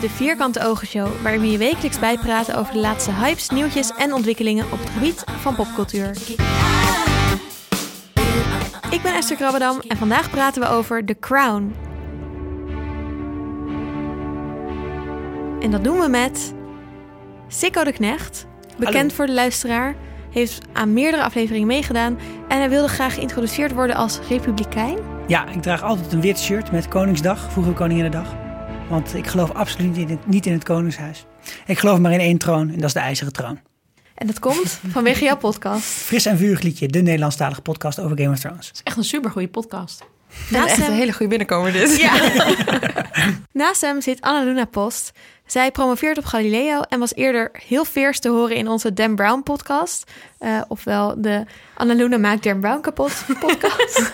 de Vierkante Ogen Show, waarin we je wekelijks bijpraten over de laatste hypes, nieuwtjes en ontwikkelingen op het gebied van popcultuur. Ik ben Esther Krabbedam en vandaag praten we over The Crown. En dat doen we met Sikko de Knecht, bekend Hallo. voor de luisteraar, heeft aan meerdere afleveringen meegedaan en hij wilde graag geïntroduceerd worden als republikein. Ja, ik draag altijd een wit shirt met Koningsdag, vroeger Koninginnedag. Want ik geloof absoluut niet in, het, niet in het Koningshuis. Ik geloof maar in één troon en dat is de IJzeren Troon. En dat komt vanwege jouw podcast. Fris en vurig liedje, de Nederlandstalige podcast over Game of Thrones. Het is echt een supergoeie podcast. Naast Echt hem, een hele goede binnenkomer dit. Ja. Naast hem zit Annaluna Post. Zij promoveert op Galileo en was eerder heel veers te horen in onze Dan Brown podcast. Eh, ofwel de Annaluna maakt Dan Brown kapot podcast.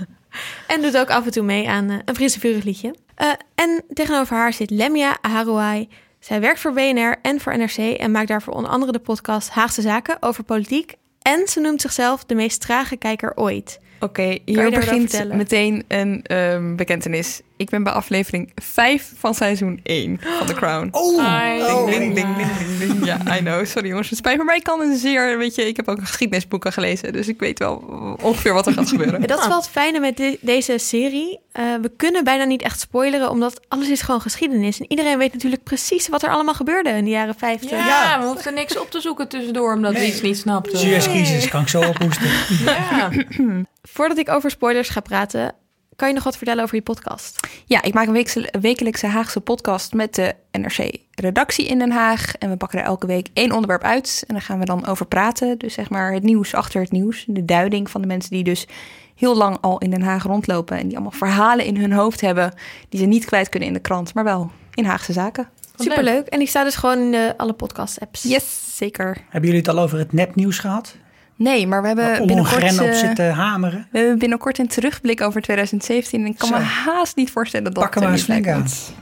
en doet ook af en toe mee aan eh, een frisse vurig liedje. Eh, en tegenover haar zit Lemia Aharouai. Zij werkt voor BNR en voor NRC en maakt daarvoor onder andere de podcast Haagse Zaken over politiek. En ze noemt zichzelf de meest trage kijker ooit. Oké, hier begint meteen een ehm, bekentenis. Ik ben bij aflevering 5 van seizoen 1 van The Crown. Oh, Ding, ding, ding, ding, ding. Ja, I know. Sorry jongens, het spijt me. Maar ik kan een zeer, weet je, ik heb ook geschiedenisboeken gelezen. Dus ik weet wel ongeveer wat er gaat gebeuren. Dat is wel het fijne met de- deze serie. Eh, we kunnen bijna niet echt spoileren, omdat alles is gewoon geschiedenis. En iedereen weet natuurlijk precies wat er allemaal gebeurde in de jaren 50. Ja, Ja. we hoefden niks op te zoeken tussendoor omdat we iets niet snapten. Suezcrisis, kan ik zo ophoesten. Ja. Voordat ik over spoilers ga praten, kan je nog wat vertellen over je podcast? Ja, ik maak een wekelijkse Haagse podcast met de NRC-redactie in Den Haag. En we pakken er elke week één onderwerp uit. En daar gaan we dan over praten. Dus zeg maar het nieuws achter het nieuws. De duiding van de mensen die dus heel lang al in Den Haag rondlopen. En die allemaal verhalen in hun hoofd hebben. Die ze niet kwijt kunnen in de krant, maar wel in Haagse zaken. Superleuk. En die staat dus gewoon in de, alle podcast-apps. Yes, zeker. Hebben jullie het al over het nepnieuws gehad? Nee, maar we hebben binnenkort... Op eh, zitten hameren? We hebben binnenkort een terugblik over 2017. En ik kan Zo. me haast niet voorstellen dat Pak er er maar niet.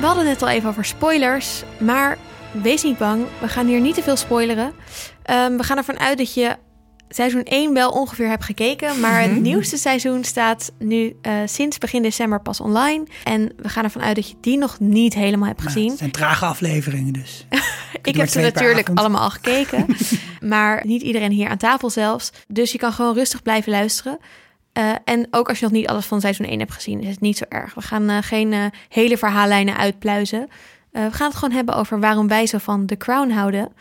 We hadden het al even over spoilers, maar wees niet bang. We gaan hier niet te veel spoileren. Ehm, we gaan ervan uit dat je seizoen 1 wel ongeveer hebt gekeken. Maar het nieuwste seizoen staat nu eh, sinds begin december pas online. En we gaan ervan uit dat je die nog niet helemaal hebt Nou, gezien. het zijn trage afleveringen dus. Ik heb ze natuurlijk avond. allemaal al gekeken. maar niet iedereen hier aan tafel zelfs. Dus je kan gewoon rustig blijven luisteren. Eh, en ook als je nog niet alles van seizoen 1 hebt gezien, is het niet zo erg. We gaan eh, geen hele verhaallijnen uitpluizen. We gaan het gewoon hebben over waarom wij zo van The Crown houden.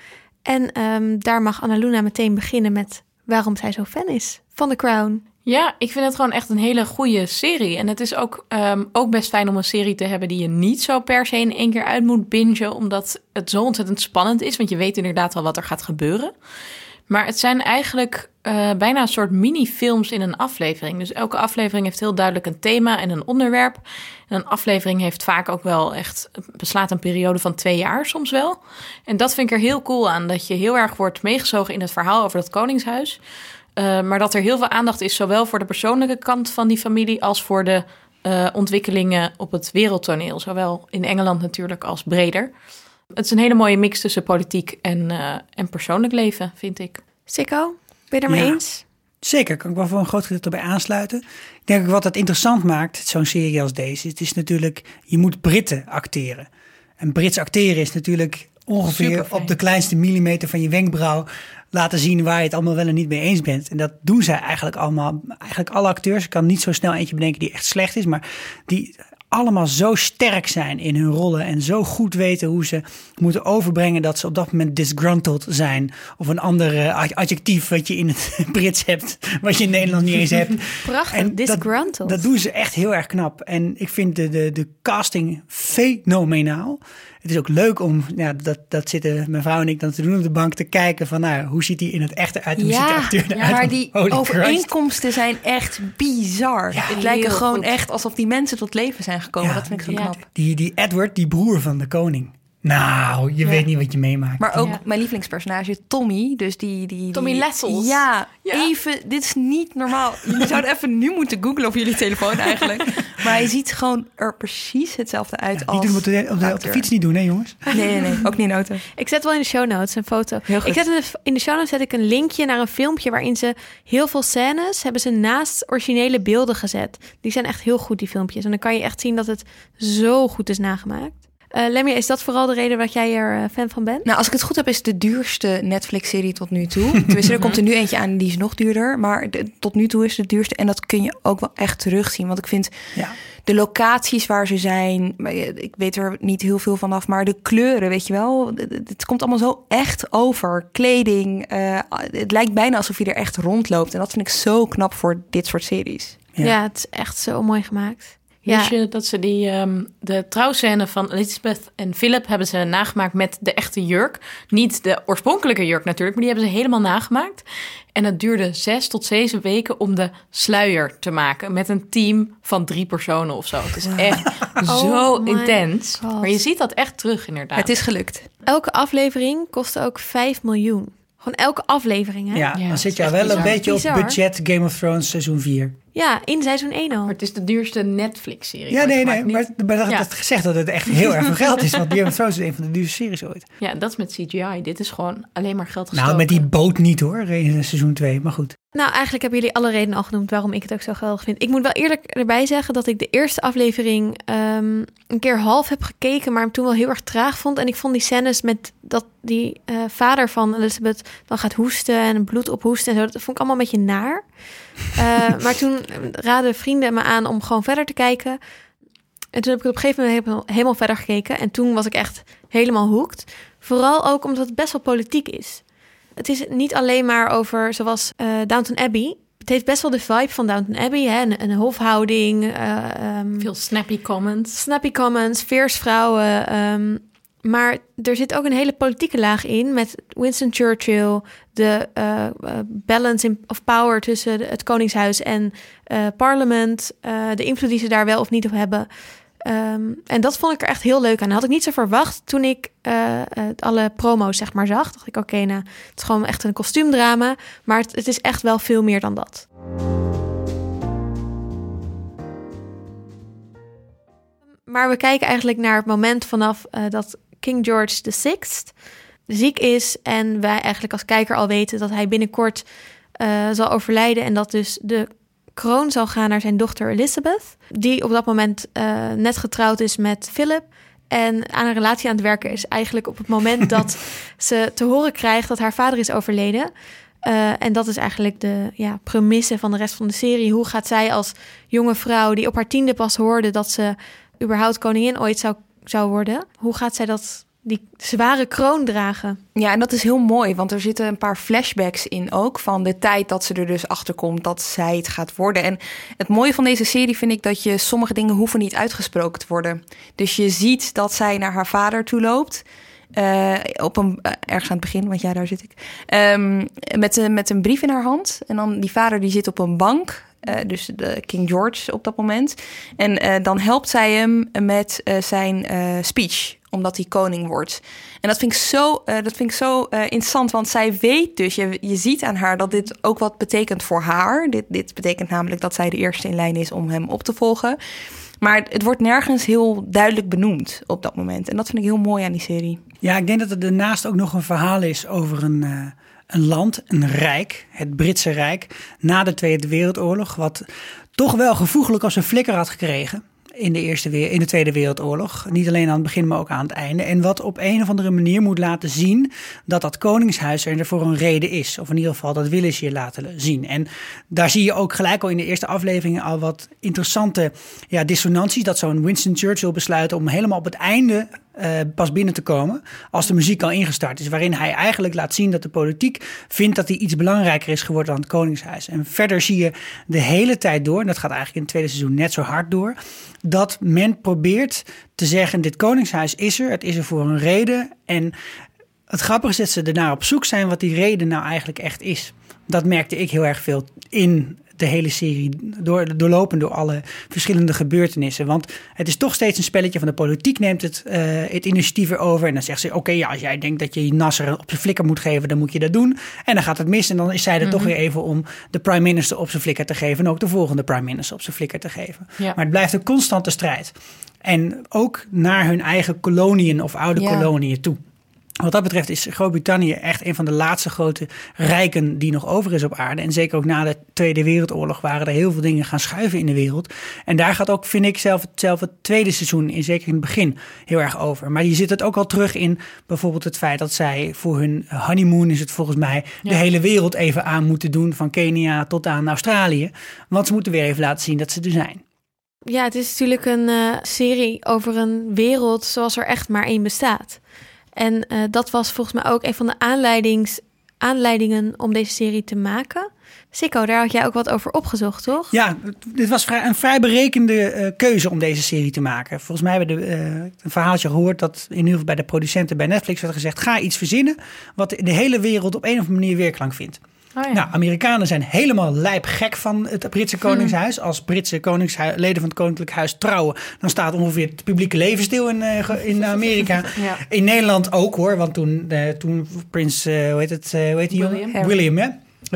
En ehm, daar mag Annaluna meteen beginnen met waarom zij zo fan is van The Crown. Ja, ik vind het gewoon echt een hele goede serie. En het is ook, ehm, ook best fijn om een serie te hebben die je niet zo per se in één keer uit moet bingen. Omdat het zo ontzettend spannend is. Want je weet inderdaad al wat er gaat gebeuren. Maar het zijn eigenlijk eh, bijna een soort mini-films in een aflevering. Dus elke aflevering heeft heel duidelijk een thema en een onderwerp. En een aflevering heeft vaak ook wel echt, beslaat een periode van twee jaar soms wel. En dat vind ik er heel cool aan. Dat je heel erg wordt meegezogen in het verhaal over dat koningshuis. Uh, maar dat er heel veel aandacht is, zowel voor de persoonlijke kant van die familie als voor de uh, ontwikkelingen op het wereldtoneel. Zowel in Engeland natuurlijk als breder. Het is een hele mooie mix tussen politiek en, uh, en persoonlijk leven, vind ik. Sikko, ben je het er mee Ja. eens? Zeker, kan ik wel voor een groot gedeelte bij aansluiten. Ik denk ook wat het interessant maakt, zo'n serie als deze, het is natuurlijk, je moet Britten acteren. En Brits acteren is natuurlijk ongeveer op de kleinste millimeter van je wenkbrauw laten zien waar je het allemaal wel en niet mee eens bent. En dat doen zij eigenlijk allemaal, eigenlijk alle acteurs. Ik kan niet zo snel eentje bedenken die echt slecht is, maar die allemaal zo sterk zijn in hun rollen en zo goed weten hoe ze moeten overbrengen dat ze op dat moment disgruntled zijn. Of een ander eh, adjectief wat je in het Brits hebt, wat je in Nederland niet eens hebt. Prachtig, En dat- disgruntled. Dat doen ze echt heel erg knap. En ik vind de, de, de casting fenomenaal. Het is ook leuk om, ja, dat, dat zitten mijn vrouw en ik dan te doen op de bank te kijken van, nou, hoe ziet hij in het echte uit? Hoe ziet de acteur eruit? maar die holy Christ. overeenkomsten zijn echt bizar. Ja, het lijken gewoon goed. echt alsof die mensen tot leven zijn gekomen. Ja, dat vind ik zo ja. knap. Die, die Edward, die broer van de koning. Nou, je weet niet wat je meemaakt. Maar ook Ja. mijn lievelingspersonage, Tommy. Dus die... die Tommy die, Lessels. Ja, Ja. even... Dit is niet normaal. Jullie zouden even nu moeten googlen op jullie telefoon eigenlijk. Maar hij ziet gewoon er precies hetzelfde uit Ja, als... niet doen, op, de, op, de, op de fiets niet doen, hè jongens? Nee, nee, nee. Ook niet in de auto. Ik zet wel in de show notes een foto. Heel goed. Ik zet in de, in de show notes zet ik een linkje naar een filmpje waarin ze heel veel scènes hebben ze naast originele beelden gezet. Die zijn echt heel goed, die filmpjes. En dan kan je echt zien dat het zo goed is nagemaakt. Eh Lemmy, is dat vooral de reden dat jij er eh, fan van bent? Nou, als ik het goed heb, is het de duurste Netflix-serie tot nu toe. Tenminste, er komt er nu eentje aan die is nog duurder. Maar de- tot nu toe is het de duurste. En dat kun je ook wel echt terugzien. Want ik vind Ja. de locaties waar ze zijn... Ik weet er niet heel veel vanaf, maar de kleuren, weet je wel. Het- komt allemaal zo echt over. Kleding. eh, het lijkt bijna alsof je er echt rondloopt. En dat vind ik zo knap voor dit soort series. Ja. Ja, het is echt zo mooi gemaakt. Ja, Wist je dat ze die, ehm, de trouwscène van Elizabeth en Philip hebben ze nagemaakt met de echte jurk. Niet de oorspronkelijke jurk natuurlijk, maar die hebben ze helemaal nagemaakt. En het duurde zes tot zeven weken om de sluier te maken met een team van drie personen of zo. Het is echt zo Oh my intens. God. Maar je ziet dat echt terug inderdaad. Het is gelukt. elke aflevering kostte ook 5 miljoen. Gewoon elke aflevering, hè? Ja, Ja, dan zit je wel een beetje op budget Game of Thrones seizoen 4. Ja, in seizoen 1 al. Maar het is de duurste Netflix-serie. Ja, nee, nee, maar, Niet- maar dat Ja. had gezegd dat het echt heel erg veel geld is. Want Game of Thrones is een van de duurste series ooit. Ja, dat is met CGI. Dit is gewoon alleen maar geld gestoken. Nou, met die boot niet hoor, in seizoen 2. Maar goed. Nou, eigenlijk hebben jullie alle redenen al genoemd waarom ik het ook zo geweldig vind. Ik moet wel eerlijk erbij zeggen dat ik de eerste aflevering ehm, een keer half heb gekeken, maar hem toen wel heel erg traag vond. En ik vond die scènes met dat die eh, vader van Elizabeth dan gaat hoesten en bloed ophoesten en zo, dat vond ik allemaal een beetje naar. Eh, maar toen raden vrienden me aan om gewoon verder te kijken. En toen heb ik het op een gegeven moment helemaal, helemaal verder gekeken. En toen was ik echt helemaal hooked. Vooral ook omdat het best wel politiek is. Het is niet alleen maar over, zoals eh Downton Abbey. Het heeft best wel de vibe van Downton Abbey. Hè? Een, een hofhouding, eh, ehm, Veel snappy comments. snappy comments, fierce vrouwen. ehm, maar er zit ook een hele politieke laag in met Winston Churchill, de eh, balance in, of power tussen het Koningshuis en parlement, de invloed die ze daar wel of niet op hebben. Ehm, en dat vond ik er echt heel leuk aan. Dat had ik niet zo verwacht toen ik eh, eh, alle promo's zeg maar zag. Dacht ik, oké, nou, het is gewoon echt een kostuumdrama. Maar het, het is echt wel veel meer dan dat. Maar we kijken eigenlijk naar het moment vanaf eh, dat King George VI ziek is. En wij eigenlijk als kijker al weten dat hij binnenkort zal overlijden. En dat dus de kroon zal gaan naar zijn dochter Elizabeth. Die op dat moment eh, net getrouwd is met Philip. En aan een relatie aan het werken is eigenlijk op het moment dat ze te horen krijgt dat haar vader is overleden. Eh, en dat is eigenlijk de ja, premisse van de rest van de serie. Hoe gaat zij als jonge vrouw die op haar tiende pas hoorde dat ze überhaupt koningin ooit zou, zou worden. Hoe gaat zij dat, die zware kroon dragen? Ja, en dat is heel mooi, want er zitten een paar flashbacks in ook van de tijd dat ze er dus achter komt dat zij het gaat worden. En het mooie van deze serie vind ik dat je sommige dingen hoeven niet uitgesproken te worden. Dus je ziet dat zij naar haar vader toe loopt. eh, op een, eh, ergens aan het begin, want ja, daar zit ik. Ehm, met, een- met een brief in haar hand. En dan die vader die zit op een bank. eh, dus de King George op dat moment. En dan helpt zij hem met zijn speech, omdat hij koning wordt. En dat vind ik zo, eh, dat vind ik zo eh, interessant, want zij weet dus, je, je ziet aan haar dat dit ook wat betekent voor haar. Dit, dit betekent namelijk dat zij de eerste in lijn is om hem op te volgen. Maar het wordt nergens heel duidelijk benoemd op dat moment. En dat vind ik heel mooi aan die serie. Ja, ik denk dat er daarnaast ook nog een verhaal is over een, eh, een land, een rijk, het Britse Rijk, na de Tweede Wereldoorlog, wat toch wel gevoeglijk als een flikker had gekregen. In de, eerste, in de Tweede Wereldoorlog. Niet alleen aan het begin, maar ook aan het einde. En wat op een of andere manier moet laten zien dat dat koningshuis er voor een reden is. Of in ieder geval, dat willen ze je laten zien. En daar zie je ook gelijk al in de eerste afleveringen al wat interessante ja, dissonanties. Dat zo'n Winston Churchill besluit om helemaal op het einde eh, pas binnen te komen. Als de muziek al ingestart is. Waarin hij eigenlijk laat zien dat de politiek vindt dat hij iets belangrijker is geworden dan het Koningshuis. En verder zie je de hele tijd door, en dat gaat eigenlijk in het tweede seizoen net zo hard door. Dat men probeert te zeggen: dit Koningshuis is er, het is er voor een reden. En het grappige is dat ze ernaar op zoek zijn wat die reden nou eigenlijk echt is. Dat merkte ik heel erg veel in de hele serie door, doorlopen door alle verschillende gebeurtenissen. Want het is toch steeds een spelletje van de politiek neemt het, uh, het initiatief erover. En dan zegt ze, oké, ja, als jij denkt dat je Nasser op zijn flikker moet geven, dan moet je dat doen. En dan gaat het mis en dan is zij er toch weer even om de prime minister op zijn flikker te geven. En ook de volgende prime minister op zijn flikker te geven. Ja. Maar het blijft een constante strijd. En ook naar hun eigen koloniën of oude Ja. koloniën toe. Wat dat betreft is Groot-Brittannië echt een van de laatste grote rijken die nog over is op aarde. En zeker ook na de Tweede Wereldoorlog waren er heel veel dingen gaan schuiven in de wereld. En daar gaat ook, vind ik zelf, zelf het tweede seizoen, in, zeker in het begin, heel erg over. Maar je zit het ook al terug in bijvoorbeeld het feit dat zij voor hun honeymoon, is het volgens mij, de hele wereld even aan moeten doen. Van Kenia tot aan Australië. Want ze moeten weer even laten zien dat ze er zijn. Ja, het is natuurlijk een eh, serie over een wereld zoals er echt maar één bestaat. En eh, dat was volgens mij ook een van de aanleidings, aanleidingen om deze serie te maken. Sikko, daar had jij ook wat over opgezocht, toch? Ja, dit was een vrij berekende eh, keuze om deze serie te maken. Volgens mij hebben we eh, een verhaaltje gehoord dat in ieder geval bij de producenten bij Netflix werd gezegd: ga iets verzinnen wat de hele wereld op een of andere manier weerklank vindt. Oh ja. Nou, Amerikanen zijn helemaal lijpgek van het Britse Koningshuis. Als Britse koningshui- leden van het Koninklijk Huis trouwen, dan staat ongeveer het publieke leven stil in, eh, in Amerika. Ja. In Nederland ook hoor, want toen, eh, toen prins, eh, hoe heet het, hoe heet die jongen? William. William, hè?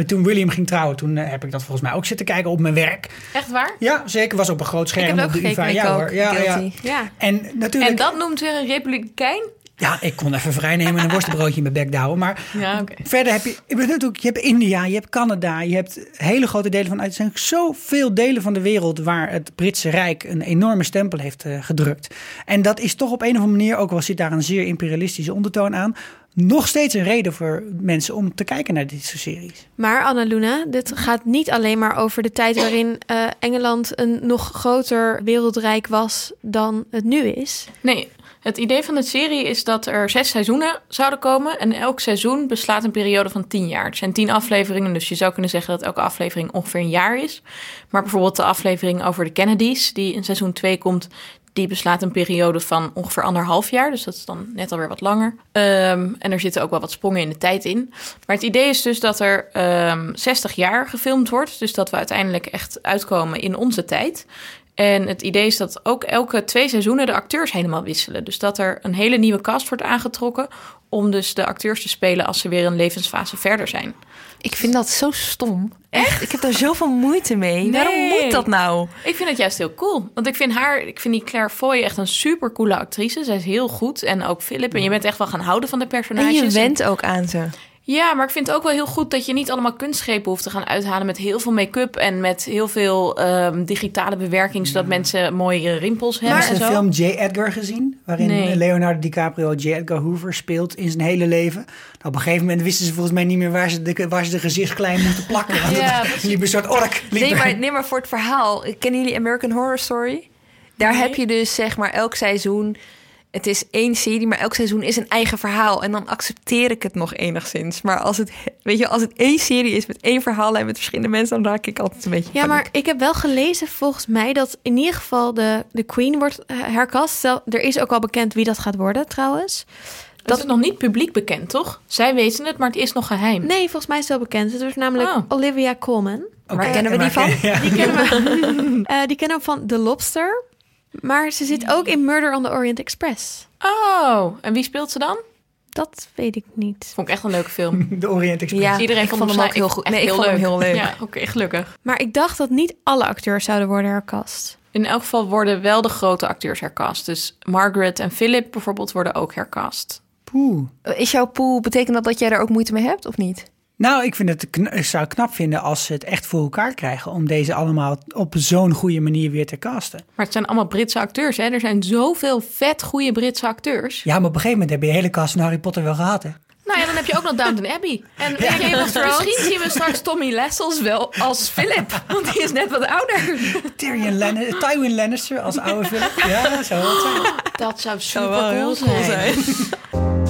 Toen William ging trouwen, toen heb ik dat volgens mij ook zitten kijken op mijn werk. Echt waar? Ja, zeker. Was op een groot scherm heb op ook UvA. Ja, ik hoor. Ja, ja. Ja. En natuurlijk... En dat noemt weer een republikein? Ja, ik kon even vrij nemen en een worstenbroodje in mijn bek douwen. Maar Ja, oké. verder heb je... Ik bedoel, natuurlijk, je hebt India, je hebt Canada, je hebt hele grote delen van... Er zijn zoveel delen van de wereld waar het Britse Rijk een enorme stempel heeft eh, gedrukt. En dat is toch op een of andere manier, ook al zit daar een zeer imperialistische ondertoon aan... nog steeds een reden voor mensen om te kijken naar dit soort series. Maar Annaluna, dit gaat niet alleen maar over de tijd waarin eh, Engeland een nog groter wereldrijk was dan het nu is. Nee, het idee van de serie is dat er zes seizoenen zouden komen. En elk seizoen beslaat een periode van tien jaar. Het zijn tien afleveringen, dus je zou kunnen zeggen dat elke aflevering ongeveer een jaar is. Maar bijvoorbeeld de aflevering over de Kennedys, die in seizoen 2 komt, die beslaat een periode van ongeveer anderhalf jaar. Dus dat is dan net alweer wat langer. Ehm, en er zitten ook wel wat sprongen in de tijd in. Maar het idee is dus dat er ehm 60 jaar gefilmd wordt. Dus dat we uiteindelijk echt uitkomen in onze tijd. En het idee is dat ook elke twee seizoenen de acteurs helemaal wisselen. Dus dat er een hele nieuwe cast wordt aangetrokken om dus de acteurs te spelen als ze weer een levensfase verder zijn. Ik vind dat zo stom. Echt? Ik heb daar zoveel moeite mee. Waarom moet dat nou? Ik vind het juist heel cool. Want ik vind haar, ik vind die Claire Foy echt een super coole actrice. Zij is heel goed. En ook Philip. En je bent echt wel gaan houden van de En personages. je went ook aan ze. Ja, maar ik vind het ook wel heel goed dat je niet allemaal kunstgrepen hoeft te gaan uithalen met heel veel make-up en met heel veel ehm, digitale bewerking, zodat mensen mooie rimpels hebben Heb je de film J. Edgar gezien? Waarin Nee. Leonardo DiCaprio J. Edgar Hoover speelt in zijn hele leven. Nou, op een gegeven moment wisten ze volgens mij niet meer waar ze de, waar ze de moeten plakken. Want Ja, het liep een soort ork. liep Nee maar, nee, maar voor het verhaal. Kennen jullie American Horror Story? Daar Nee. heb je dus zeg maar elk seizoen... Het is één serie, maar elk seizoen is een eigen verhaal. En dan accepteer ik het nog enigszins. Maar als het, weet je, als het één serie is met één verhaal en met verschillende mensen, dan raak ik altijd een beetje. Ja, maar ik heb wel gelezen volgens mij dat in ieder geval de, de Queen wordt eh, herkast. Er is ook al bekend wie dat gaat worden trouwens. Dat is nog niet publiek bekend, toch? Zij weten het, maar het is nog geheim. Nee, volgens mij is het wel bekend. Het is namelijk Oh. Olivia Colman. Waar kennen we die van? Ja. Die kennen we, Eh, die kennen we van The Lobster. Maar ze zit ook in Murder on the Orient Express. Oh, en wie speelt ze dan? Dat weet ik niet. Vond ik echt een leuke film. De Orient Express. Ja, Iedereen ik vond vond hem ook heel goed. Nee, ik heel vond hem heel leuk. Ja, oké, gelukkig. Maar ik dacht dat niet alle acteurs zouden worden herkast. In elk geval worden wel de grote acteurs hercast. Dus Margaret en Philip bijvoorbeeld worden ook hercast. Poeh. Is jouw pool, betekent dat dat jij daar ook moeite mee hebt of niet? Nou, ik, vind het, kn- ik zou het knap vinden als ze het echt voor elkaar krijgen... om deze allemaal op zo'n goede manier weer te casten. Maar het zijn allemaal Britse acteurs, hè? Er zijn zoveel vet goede Britse acteurs. Ja, maar op een gegeven moment heb je de hele cast van Harry Potter wel gehad, hè? Nou ja, dan heb je ook nog Downton Abbey. En Thrones. misschien zien we straks Tommy Lessels wel als Philip. Want die is net wat ouder. Tyrion Lannister, Tywin Lannister als oude Philip. Ja, zo. Dat zou super wel heel cool cool zijn.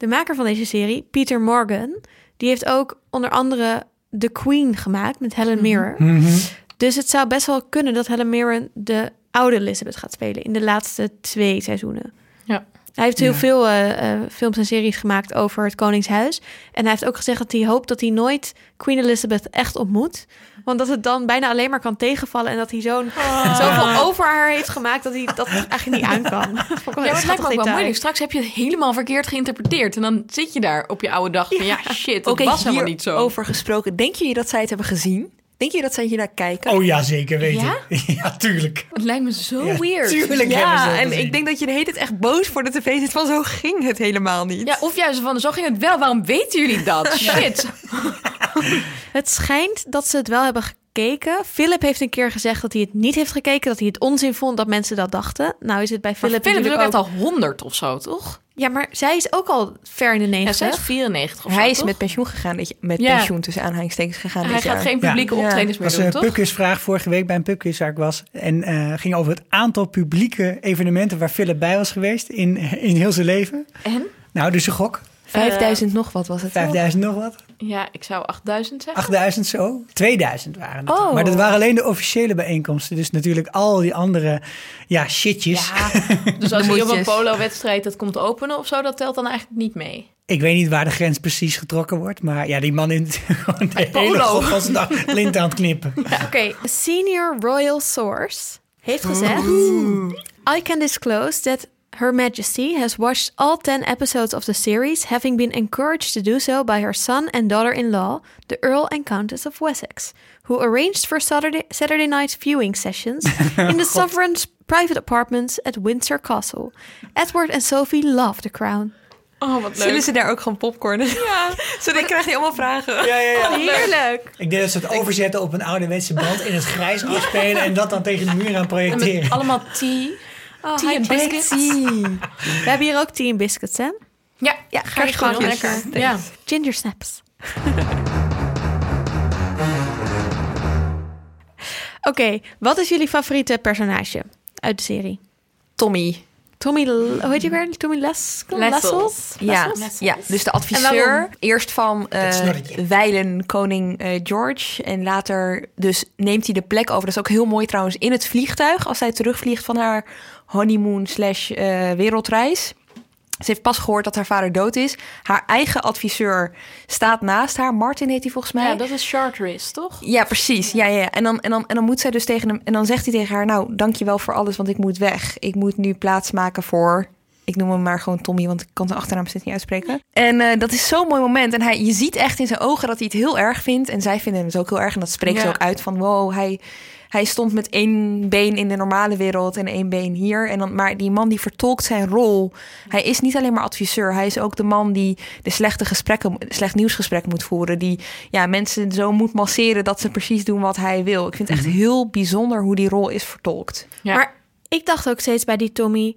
De maker van deze serie, Peter Morgan, die heeft ook onder andere The Queen gemaakt met Helen Mirren. Mhm. Dus het zou best wel kunnen dat Helen Mirren de oude Elizabeth gaat spelen in de laatste twee seizoenen. Ja. Hij heeft heel Ja. veel eh, eh, films en series gemaakt over het Koningshuis. En hij heeft ook gezegd dat hij hoopt dat hij nooit Queen Elizabeth echt ontmoet. Want dat het dan bijna alleen maar kan tegenvallen. En dat hij zo'n zoveel over haar heeft gemaakt dat hij dat eigenlijk niet aan kan. Ja, maar het lijkt me ook wel moeilijk. Straks heb je het helemaal verkeerd geïnterpreteerd. En dan zit je daar op je oude dag van... Ja, shit, dat was helemaal niet zo. Over gesproken, denk je dat zij het hebben gezien? Denk je dat zij hier naar kijken? Oh ja, zeker weten. Ja? Ja, tuurlijk. Het lijkt me zo Ja, weird. tuurlijk hebben ze ja, en ik denk dat je de hele tijd echt boos voor de tv zit van zo ging het helemaal niet. Ja, of juist van, zo ging het wel. Waarom weten jullie dat? Shit. Het schijnt dat ze het wel hebben gekeken. Philip heeft een keer gezegd dat hij het niet heeft gekeken. Dat hij het onzin vond dat mensen dat dachten. Nou is het bij Philip, Philip is ook echt al 100 of zo, toch? Ja, maar zij is ook al ver in de Ja, 90. zij is 94 of zo, Hij is toch? met pensioen gegaan, met Ja. pensioen tussen aanhalingstekens gegaan Hij dit gaat jaar. geen publieke Ja. optredens meer was doen, een toch? Pukkersvraag vorige week bij een Pukkersvraag waar ik was. En eh, ging over het aantal publieke evenementen waar Philip bij was geweest in, in heel zijn leven. En? Nou, dus een gok. 5000 nog wat was het? toch? 5000 nog wat. Ja, ik zou 8000 zeggen. 8000 zo. 2000 waren het. Oh. Maar dat waren alleen de officiële bijeenkomsten. Dus natuurlijk al die andere ja, shitjes. Ja, dus als je op een polo-wedstrijd dat komt openen of zo, dat telt dan eigenlijk niet mee. Ik weet niet waar de grens precies getrokken wordt. Maar ja, die man in gewoon de hele polo. dag lint aan het knippen. Oké, senior royal source heeft gezegd... I can disclose that Her Majesty has watched all 10 episodes of the series... having been encouraged to do so by her son and daughter-in-law... the Earl and Countess of Wessex... who arranged for Saturday, Saturday night viewing sessions... in the sovereign's private apartments at Windsor Castle. Edward and Sophie love the crown. Oh, wat Zullen ze daar ook gewoon popcornen? Ja. Zo dan krijg je allemaal vragen. Ja, ja, ja. Heerlijk! Ik denk dat ze het overzetten op een ouderwetse band in het grijs afspelen en dat dan tegen de muur aan projecteren. Met allemaal tea. Oh, Tea and biscuits. We hebben hier ook tea en biscuits, hè? Ja, Ja, ga je gewoon lekker. Ja. Ginger snaps. Oké, wat is jullie favoriete personage uit de serie? Tommy. Tommy, hoe heet je weer? Tommy Les Lessels? Ja, Lessels? ja, dus de En adviseur. waarom? Eerst van Dat eh wijlen koning eh, George. En later dus neemt hij de plek over. Dat is ook heel mooi trouwens in het vliegtuig. Als zij terugvliegt van haar honeymoon slash eh, wereldreis. Ze heeft pas gehoord dat haar vader dood is. Haar eigen adviseur staat naast haar. Martin heet hij volgens mij. ja, dat is Charteris, toch? Ja, precies. Ja, ja. En, dan, en, dan, en dan moet zij dus tegen hem. En dan zegt hij tegen haar: Nou, dankjewel voor alles, want ik moet weg. Ik moet nu plaatsmaken voor. Ik noem hem maar gewoon Tommy, want ik kan zijn achternaam steeds niet uitspreken. En eh, dat is zo'n mooi moment. En hij, je ziet echt in zijn ogen dat hij het heel erg vindt. En zij vinden hem dus ook heel erg. En dat spreekt ze Ja. ook uit van: Wow, hij, hij stond met één been in de normale wereld en één been hier. En dan, maar die man die vertolkt zijn rol. Hij is niet alleen maar adviseur. Hij is ook de man die de slechte gesprekken, slecht nieuwsgesprekken moet voeren. Die ja, mensen zo moet masseren dat ze precies doen wat hij wil. Ik vind het echt heel bijzonder hoe die rol is vertolkt. Ja. Maar ik dacht ook steeds bij die Tommy,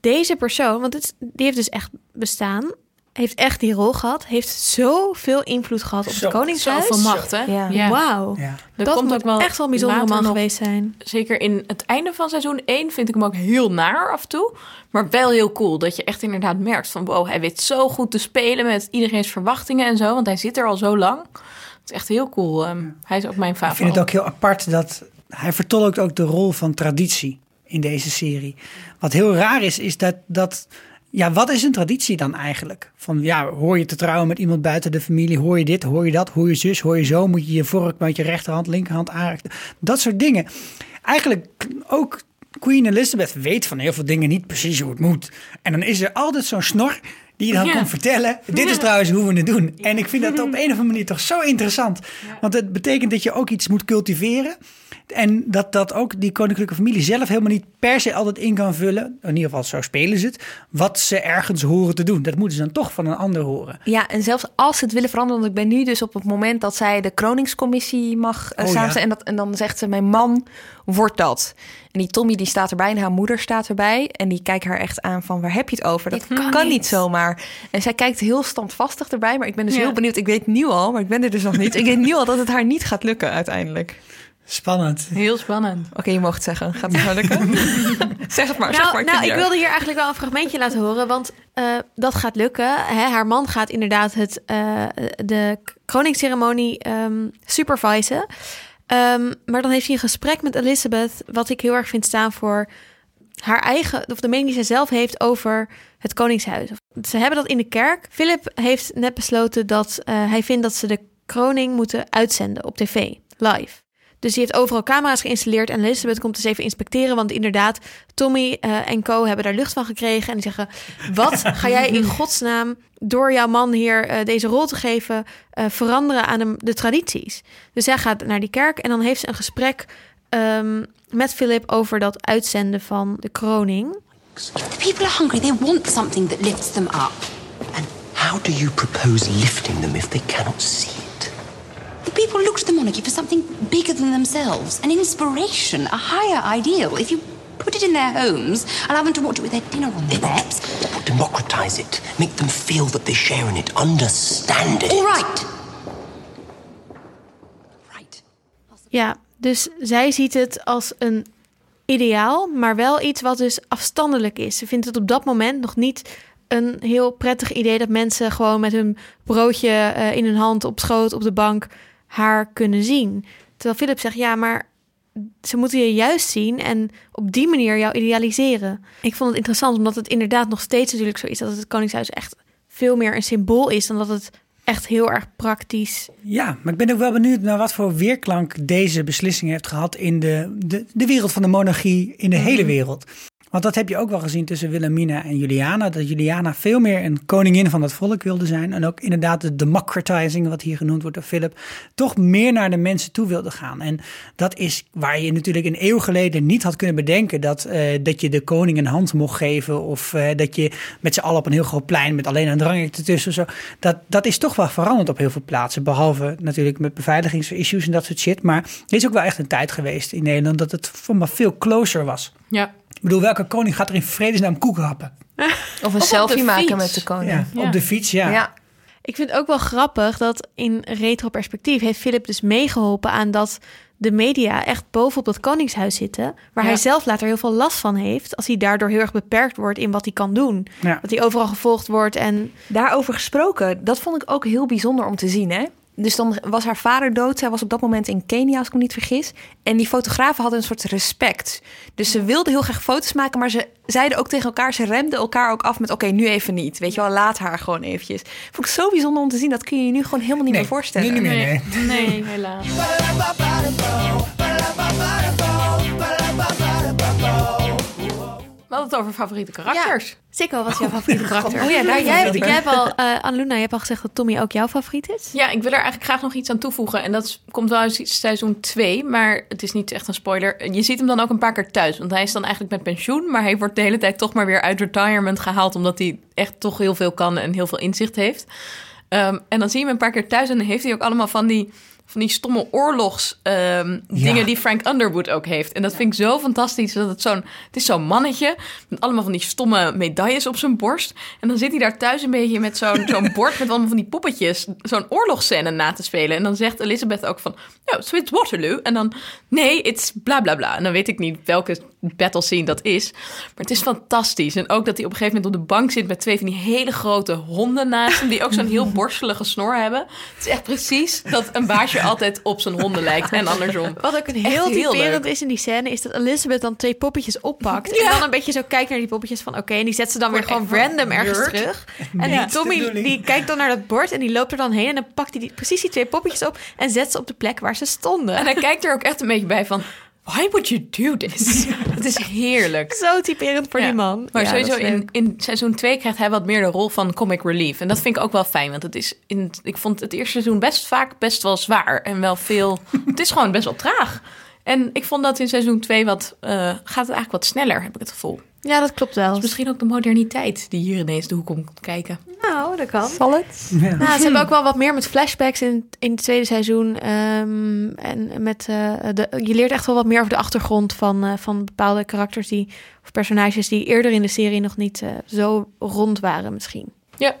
deze persoon, want het, die heeft dus echt bestaan, heeft echt die rol gehad, heeft zoveel invloed gehad op Zo, het Koningshuis. Zoveel macht, hè? Ja. Wauw. Ja. Er Dat komt moet ook wel echt wel een bijzondere man nog- geweest zijn. Zeker in het einde van seizoen 1 vind ik hem ook heel naar af en toe. Maar wel heel cool. Dat je echt inderdaad merkt van... wow, hij weet zo goed te spelen met iedereen's verwachtingen en zo. Want hij zit er al zo lang. Het is echt heel cool. Ehm, hij is ook mijn Ik favoriet. vind het ook heel apart dat hij vertolkt ook de rol van traditie in deze serie. Wat heel raar is, is dat, dat ja, wat is een traditie dan eigenlijk? Van ja, hoor je te trouwen met iemand buiten de familie? Hoor je dit, hoor je dat, hoor je zus, hoor je zo? Moet je je vork met je rechterhand, linkerhand aanraken? Dat soort dingen. Eigenlijk ook Queen Elizabeth weet van heel veel dingen niet precies hoe het moet. En dan is er altijd zo'n snor die je dan Ja. kan vertellen. Dit is trouwens hoe we het doen. En ik vind dat op een of andere manier toch zo interessant. Want het betekent dat je ook iets moet cultiveren. En dat, dat ook die koninklijke familie zelf helemaal niet per se altijd in kan vullen. In ieder geval, zo spelen ze het. Wat ze ergens horen te doen. Dat moeten ze dan toch van een ander horen. Ja, en zelfs als ze het willen veranderen, want ik ben nu dus op het moment dat zij de kroningscommissie mag uh, Oh, ja. En, dat, en dan zegt ze, mijn man wordt dat. En die Tommy die staat erbij en haar moeder staat erbij. En die kijkt haar echt aan van, waar heb je het over? Dat kan, kan niet. niet. zomaar. En zij kijkt heel standvastig erbij. Maar ik ben dus Ja. heel benieuwd. Ik weet nu al, maar ik ben er dus nog niet. Ik weet nu al dat het haar niet gaat lukken uiteindelijk. Spannend. Heel spannend. Oké, je mag het zeggen. Gaat het nou lukken? zeg het maar, zeg Nou, maar. nou vind ik wilde hier eigenlijk wel een fragmentje laten horen, want eh, dat gaat lukken. Hè, haar man gaat inderdaad het, eh, de kroningsceremonie ehm supervisen. Ehm, maar dan heeft hij een gesprek met Elizabeth, wat ik heel erg vind staan voor haar eigen, of de mening die zij zelf heeft over het Koningshuis. Ze hebben dat in de kerk. Philip heeft net besloten dat uh, hij vindt dat ze de kroning moeten uitzenden op tv, live. Dus die heeft overal camera's geïnstalleerd en Elizabeth komt eens even inspecteren. Want inderdaad, Tommy uh, en Co hebben daar lucht van gekregen. En die zeggen, wat ga jij in godsnaam door jouw man hier uh, deze rol te geven... Uh, veranderen aan de, de, tradities? Dus zij gaat naar die kerk en dan heeft ze een gesprek um, met Philip... over dat uitzenden van de kroning. The people are hungry. They want something that lifts them up. And how do you propose lifting them if they cannot see it? The people look to the monarchy for something bigger than themselves, an inspiration, a higher ideal. If you put it in their homes, allow them to watch it with their dinner on their laps. Democratize it. Make them feel that they share in it. Understand it. All right. Right. Ja, dus zij ziet het als een ideaal, maar wel iets wat dus afstandelijk is. Ze vindt het op dat moment nog niet een heel prettig idee dat mensen gewoon met hun broodje uh, in hun hand op schoot op de bank haar kunnen zien. Terwijl Philip zegt: ja, maar ze moeten je juist zien en op die manier jou idealiseren. Ik vond het interessant omdat het inderdaad nog steeds natuurlijk zo is dat het Koningshuis echt veel meer een symbool is dan dat het echt heel erg praktisch. Ja, maar ik ben ook wel benieuwd naar wat voor weerklank deze beslissing heeft gehad in de, de, de wereld van de monarchie, in de hele wereld. Want dat heb je ook wel gezien tussen Wilhelmina en Juliana. Dat Juliana veel meer een koningin van het volk wilde zijn. En ook inderdaad de democratizing, wat hier genoemd wordt door Philip. Toch meer naar de mensen toe wilde gaan. En dat is waar je natuurlijk een eeuw geleden niet had kunnen bedenken. Dat, uh, dat je de koning een hand mocht geven. Of uh, dat je met z'n allen op een heel groot plein met alleen een drangje ertussen. Zo. Dat, dat is toch wel veranderd op heel veel plaatsen. Behalve natuurlijk met beveiligingsissues en dat soort shit. Maar er is ook wel echt een tijd geweest in Nederland dat het voor me veel closer was. Ja. Ik bedoel, welke koning gaat er in vredesnaam koeken happen? Of een selfie maken met de koning. Ja, ja. Op de fiets, ja. ja. Ik vind het ook wel grappig dat in retro-perspectief heeft Philip dus meegeholpen aan dat de media echt bovenop dat koningshuis zitten. Waar ja. hij zelf later heel veel last van heeft. Als hij daardoor heel erg beperkt wordt in wat hij kan doen. Ja. Dat hij overal gevolgd wordt. En daarover gesproken, dat vond ik ook heel bijzonder om te zien. Hè? Dus dan was haar vader dood. Zij was op dat moment in Kenia, als ik me niet vergis. En die fotografen hadden een soort respect. Dus ze wilden heel graag foto's maken, maar ze zeiden ook tegen elkaar... ze remden elkaar ook af met oké, nu even niet. Weet je wel, laat haar gewoon eventjes. Vond ik zo bijzonder om te zien. Dat kun je je nu gewoon helemaal niet nee, meer voorstellen. Niet meer, nee. nee. nee helaas. We hadden het over favoriete karakters. Ja. Sikko was jouw favoriete karakter. Oh ja, daar jij, hebt, jij hebt al, uh, Annaluna, je hebt al gezegd dat Tommy ook jouw favoriet is. Ja, ik wil er eigenlijk graag nog iets aan toevoegen. En dat komt wel uit seizoen 2, maar het is niet echt een spoiler. Je ziet hem dan ook een paar keer thuis. Want hij is dan eigenlijk met pensioen, maar hij wordt de hele tijd toch maar weer uit retirement gehaald. Omdat hij echt toch heel veel kan en heel veel inzicht heeft. Um, en dan zie je hem een paar keer thuis en dan heeft hij ook allemaal van die van die stomme oorlogs um, ja. dingen die Frank Underwood ook heeft. En dat vind ik zo fantastisch. Dat het zo'n, het is zo'n mannetje met allemaal van die stomme medailles op zijn borst. En dan zit hij daar thuis een beetje met zo'n zo'n bord met allemaal van die poppetjes, zo'n oorlogsscène na te spelen. En dan zegt Elizabeth ook van, oh, so it's Waterloo. En dan, nee, it's bla bla bla. En dan weet ik niet welke battle scene dat is. Maar het is fantastisch. En ook dat hij op een gegeven moment op de bank zit met twee van die hele grote honden naast hem, die ook zo'n heel borstelige snor hebben. Het is echt precies dat een baasje altijd op zijn honden lijkt en andersom. Wat ook een heel typerend is in die scène, is dat Elizabeth dan twee poppetjes oppakt. Ja. En dan een beetje zo kijkt naar die poppetjes van oké, en die zet ze dan weer gewoon random ergens terug. En die Tommy die kijkt dan naar dat bord en die loopt er dan heen en dan pakt hij die, precies die twee poppetjes op en zet ze op de plek waar ze stonden. En hij kijkt er ook echt een beetje bij van, Why would you do this? Het is heerlijk. Zo typerend voor ja. die man. Maar ja, sowieso in, in seizoen 2 krijgt hij wat meer de rol van comic relief. En dat vind ik ook wel fijn. Want het is in, ik vond het eerste seizoen best vaak best wel zwaar. En wel veel... het is gewoon best wel traag. En ik vond dat in seizoen 2 wat... Uh, gaat het eigenlijk wat sneller, heb ik het gevoel. Ja, dat klopt wel. Dus misschien ook de moderniteit die hier ineens de hoek komt kijken. Nou, dat kan. Zal het? Ja. Nou, ze hebben ook wel wat meer met flashbacks in, in het tweede seizoen. Um, en met, uh, de, je leert echt wel wat meer over de achtergrond van, uh, van bepaalde karakters die, of personages die eerder in de serie nog niet uh, zo rond waren misschien. Ja.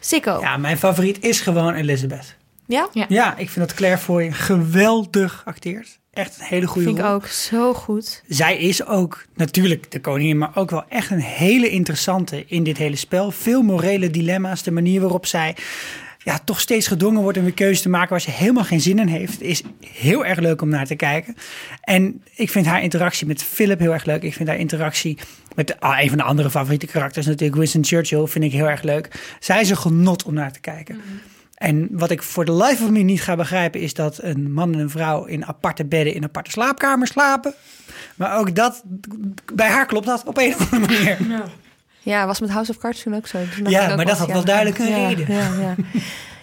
Sikko. Ja, mijn favoriet is gewoon Elizabeth. Ja? Ja, ja ik vind dat Claire Foy geweldig acteert. Echt een hele goede Vind rol. ik ook zo goed. Zij is ook natuurlijk de koningin, maar ook wel echt een hele interessante in dit hele spel. Veel morele dilemma's, de manier waarop zij ja, toch steeds gedwongen wordt om een keuze te maken waar ze helemaal geen zin in heeft, is heel erg leuk om naar te kijken. En ik vind haar interactie met Philip heel erg leuk. Ik vind haar interactie met ah, een van de andere favoriete karakters, natuurlijk Winston Churchill, vind ik heel erg leuk. Zij is een genot om naar te kijken. En wat ik voor de life of me niet ga begrijpen, is dat een man en een vrouw in aparte bedden in aparte slaapkamers slapen. Maar ook dat, bij haar klopt dat op een of andere manier. Ja, was met House of Cards toen ook zo. Ja, ook maar dat had wel duidelijk een ja, reden. Ja, ja.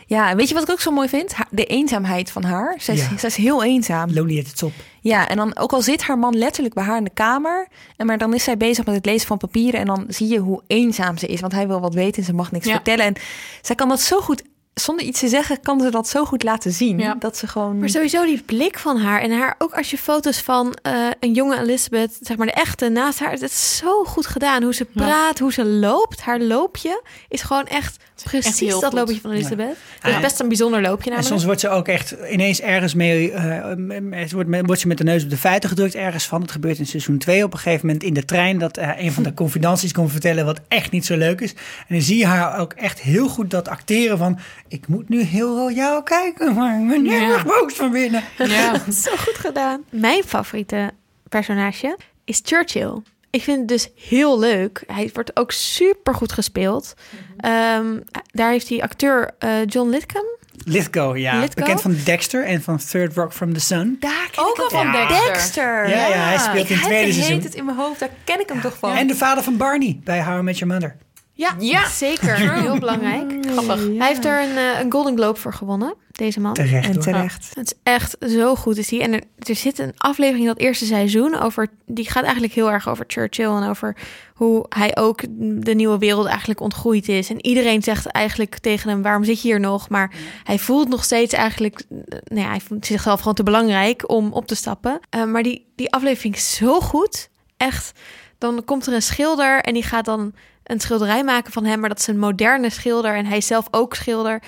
ja, weet je wat ik ook zo mooi vind? De eenzaamheid van haar. Zij is, zij is heel eenzaam. Lonely at the top. Ja, en dan ook al zit haar man letterlijk bij haar in de kamer, en maar dan is zij bezig met het lezen van papieren en dan zie je hoe eenzaam ze is, want hij wil wat weten en ze mag niks Ja. vertellen. En zij kan dat zo goed, zonder iets te zeggen, kan ze dat zo goed laten zien. Ja. Dat ze gewoon. Maar sowieso die blik van haar en haar, ook als je foto's van eh, een jonge Elizabeth, zeg maar de echte, naast haar, het is zo goed gedaan. Hoe ze praat, hoe ze loopt. Haar loopje is gewoon echt precies dat loopje van Elizabeth. Het Ja. is best een bijzonder loopje En namelijk. soms wordt ze ook echt ineens ergens mee. eh, eh, wordt, met- wordt ze met de neus op de feiten gedrukt ergens van. Het gebeurt in seizoen 2 op een gegeven moment in de trein. Dat eh, een van de confidenties komt vertellen wat echt niet zo leuk is. En dan zie je haar ook echt heel goed dat acteren van. Ik moet nu heel royaal kijken, maar ik ben heel Ja. erg boos van binnen. Ja. Zo goed gedaan. Mijn favoriete personage is Churchill. Ik vind het dus heel leuk. Hij wordt ook super goed gespeeld. Ehm, daar heeft die acteur eh, John Lithcomb. Lithgow, ja. Lithgow? Bekend van Dexter en van Third Rock from the Sun. Daar ken Ook ik al van van. Dexter. Ja, ja, hij speelt in het Ik tweede de seizoen. heet het in mijn hoofd, daar ken ik hem toch van. En de vader van Barney bij How I Met Your Mother. Ja, Ja. zeker. Heel belangrijk. Grappig. Hij heeft er een, eh, een Golden Globe voor gewonnen, deze man. Terecht En terecht. Het is echt zo goed is die. En er, er zit een aflevering in dat eerste seizoen over. Die gaat eigenlijk heel erg over Churchill en over hoe hij ook de nieuwe wereld eigenlijk ontgroeid is. En iedereen zegt eigenlijk tegen hem: waarom zit je hier nog? Maar hij voelt nog steeds eigenlijk. eh, Nou ja, hij voelt zichzelf gewoon te belangrijk om op te stappen. Eh, maar die, die aflevering is zo goed. Echt. Dan komt er een schilder en die gaat dan een schilderij maken van hem. Maar dat is een moderne schilder en hij is zelf ook schilder.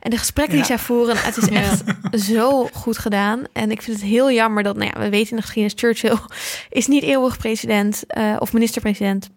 En de gesprekken die zij voeren, het is echt zo goed gedaan. En ik vind het heel jammer dat, nou ja, we weten in de geschiedenis, Churchill is niet eeuwig president eh, of minister-president,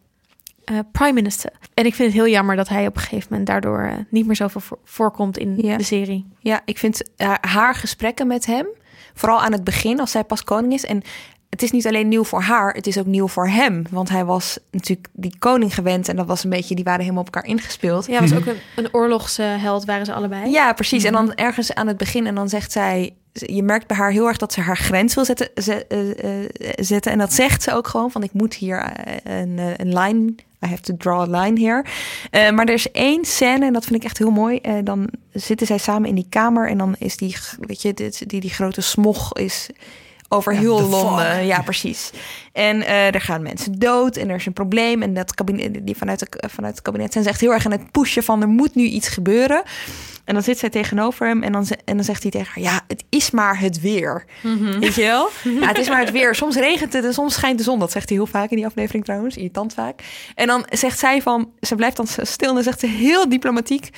eh, prime minister. En ik vind het heel jammer dat hij op een gegeven moment daardoor eh, niet meer zoveel voor- voorkomt in Ja. de serie. Ja, ik vind haar, haar gesprekken met hem, vooral aan het begin, als zij pas koning is. En het is niet alleen nieuw voor haar, het is ook nieuw voor hem. Want hij was natuurlijk die koning gewend en dat was een beetje, die waren helemaal op elkaar ingespeeld. Ja, was ook een, een oorlogsheld, waren ze allebei. Ja, precies. En dan ergens aan het begin en dan zegt zij... Je merkt bij haar heel erg dat ze haar grens wil zetten. ze- eh, eh, zetten. En dat zegt ze ook gewoon van ik moet hier eh, een, een line... I have to draw a line here. Maar er is één scène en dat vind ik echt heel mooi. Eh, dan zitten zij samen in die kamer en dan is die, weet je, dit, die, die grote smog is over Ja, heel de Londen. Ja, precies. En eh, er gaan mensen dood en er is een probleem. En dat kabinet, die vanuit, de, vanuit het kabinet zijn ze echt heel erg aan het pushen van er moet nu iets gebeuren. En dan zit zij tegenover hem en dan, en dan zegt hij tegen haar: Ja, het is maar het weer. Weet je wel? Ja, het is maar het weer. Soms regent het en soms schijnt de zon. Dat zegt hij heel vaak in die aflevering trouwens, irritant vaak. En dan zegt zij van: Ze blijft dan stil en dan zegt ze heel diplomatiek.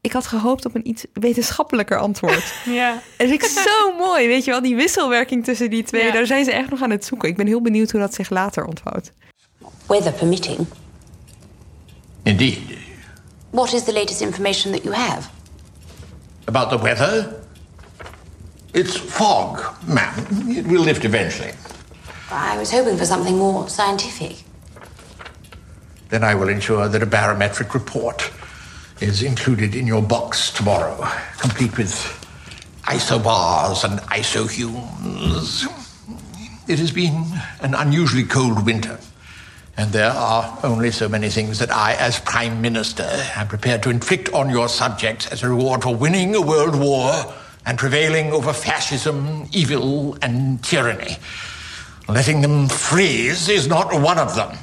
Ik had gehoopt op een iets wetenschappelijker antwoord. Ja. Vind ik zo mooi, weet je wel? Die wisselwerking tussen die twee, Ja. daar zijn ze echt nog aan het zoeken. Ik ben heel benieuwd hoe dat zich later ontvouwt. Weather permitting. Indeed. What is the latest information that you have? About the weather? It's fog, ma'am. It will lift eventually. I was hoping for something more scientific. Then I will ensure that a barometric report is included in your box tomorrow, complete with isobars and isohumes. It has been an unusually cold winter, and there are only so many things that I, as Prime Minister, am prepared to inflict on your subjects as a reward for winning a world war and prevailing over fascism, evil, and tyranny. Letting them freeze is not one of them.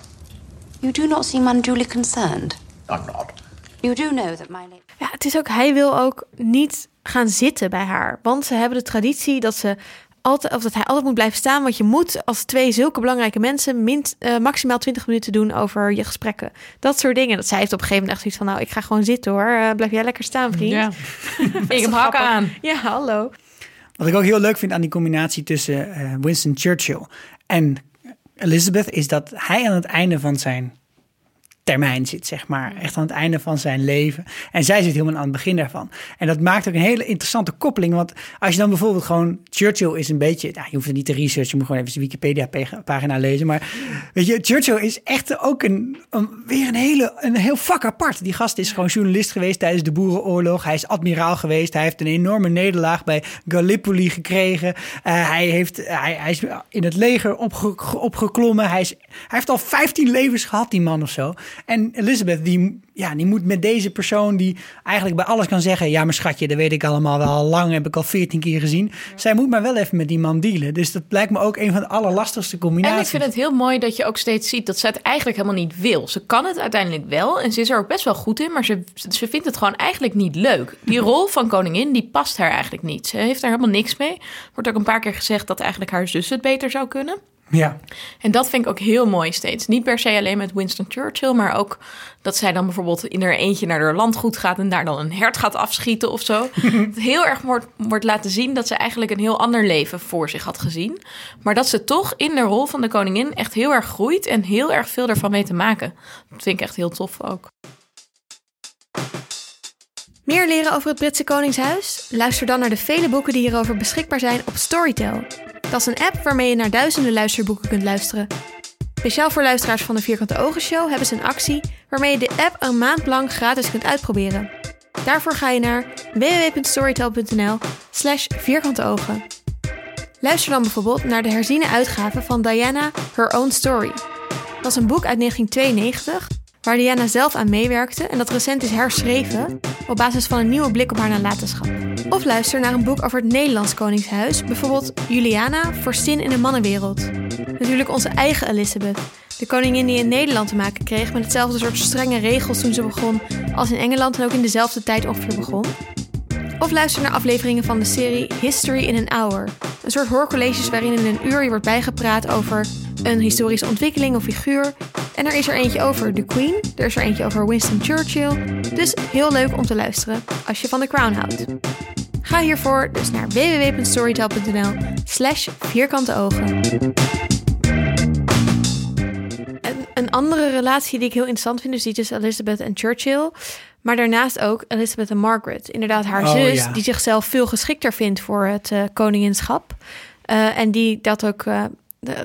You do not seem unduly concerned. I'm not. You do know that my late. Ja, het is ook, hij wil ook niet gaan zitten bij haar. Want ze hebben de traditie dat ze altijd, of dat hij altijd moet blijven staan. Want je moet als twee zulke belangrijke mensen minst, eh, maximaal 20 minuten doen over je gesprekken. Dat soort dingen. Dat zij heeft op een gegeven moment echt zoiets van, nou, ik ga gewoon zitten hoor. Eh, blijf jij lekker staan, vriend. ja. Ik heb hakken aan. Ja, hallo. Wat ik ook heel leuk vind aan die combinatie tussen eh, Winston Churchill en Elizabeth, is dat hij aan het einde van zijn termijn zit, zeg maar. Echt aan het einde van zijn leven. En zij zit helemaal aan het begin daarvan. En dat maakt ook een hele interessante koppeling. Want als je dan bijvoorbeeld gewoon... Churchill is een beetje... Nou, je hoeft het niet te researchen. Je moet gewoon even zijn Wikipedia-pagina lezen. Maar weet je, Churchill is echt ook een, een, weer een, hele, een heel vak apart. Die gast is gewoon journalist geweest tijdens de Boerenoorlog. Hij is admiraal geweest. Hij heeft een enorme nederlaag bij Gallipoli gekregen. Uh, hij, heeft, hij, hij is in het leger opge, opgeklommen. Hij, is, hij heeft al 15 levens gehad, die man of zo. En Elizabeth, die, ja, die moet met deze persoon die eigenlijk bij alles kan zeggen... ja, maar schatje, dat weet ik allemaal wel al lang, heb ik al veertien keer gezien. Zij moet maar wel even met die man dealen. Dus dat lijkt me ook een van de allerlastigste combinaties. En ik vind het heel mooi dat je ook steeds ziet dat ze het eigenlijk helemaal niet wil. Ze kan het uiteindelijk wel en ze is er ook best wel goed in... maar ze, ze vindt het gewoon eigenlijk niet leuk. Die rol van koningin, die past haar eigenlijk niet. Ze heeft er helemaal niks mee. Wordt ook een paar keer gezegd dat eigenlijk haar zus het beter zou kunnen... Ja. En dat vind ik ook heel mooi steeds. Niet per se alleen met Winston Churchill, maar ook dat zij dan bijvoorbeeld in haar eentje naar haar landgoed gaat en daar dan een hert gaat afschieten of zo. heel erg wordt, wordt laten zien dat ze eigenlijk een heel ander leven voor zich had gezien. Maar dat ze toch in de rol van de koningin echt heel erg groeit en heel erg veel ervan mee te maken. Dat vind ik echt heel tof ook. Meer leren over het Britse Koningshuis? Luister dan naar de vele boeken die hierover beschikbaar zijn op Storytel. Dat is een app waarmee je naar duizenden luisterboeken kunt luisteren. Speciaal voor luisteraars van de Vierkante Ogen Show hebben ze een actie waarmee je de app een maand lang gratis kunt uitproberen. Daarvoor ga je naar www.storytel.nl slash vierkante ogen. Luister dan bijvoorbeeld naar de herziene uitgave van Diana Her Own Story. Dat is een boek uit 1992 waar Diana zelf aan meewerkte en dat recent is herschreven op basis van een nieuwe blik op haar nalatenschap. Of luister naar een boek over het Nederlands Koningshuis, bijvoorbeeld Juliana, Vorstin in de mannenwereld. Natuurlijk onze eigen Elizabeth, de koningin die in Nederland te maken kreeg met hetzelfde soort strenge regels toen ze begon als in Engeland en ook in dezelfde tijd ongeveer begon. Of luister naar afleveringen van de serie History in an Hour. Een soort hoorcolleges waarin in een uur je wordt bijgepraat over een historische ontwikkeling of figuur. En er is er eentje over The Queen, er is er eentje over Winston Churchill. Dus heel leuk om te luisteren als je van The Crown houdt. Ga hiervoor dus naar www.storytel.nl slash vierkante ogen. En een andere relatie die ik heel interessant vind, dus die tussen Elizabeth en Churchill... Maar daarnaast ook Elizabeth en Margaret. Inderdaad, haar Oh, zus, ja. die zichzelf veel geschikter vindt voor het eh, koninginschap. Eh, en die dat ook eh,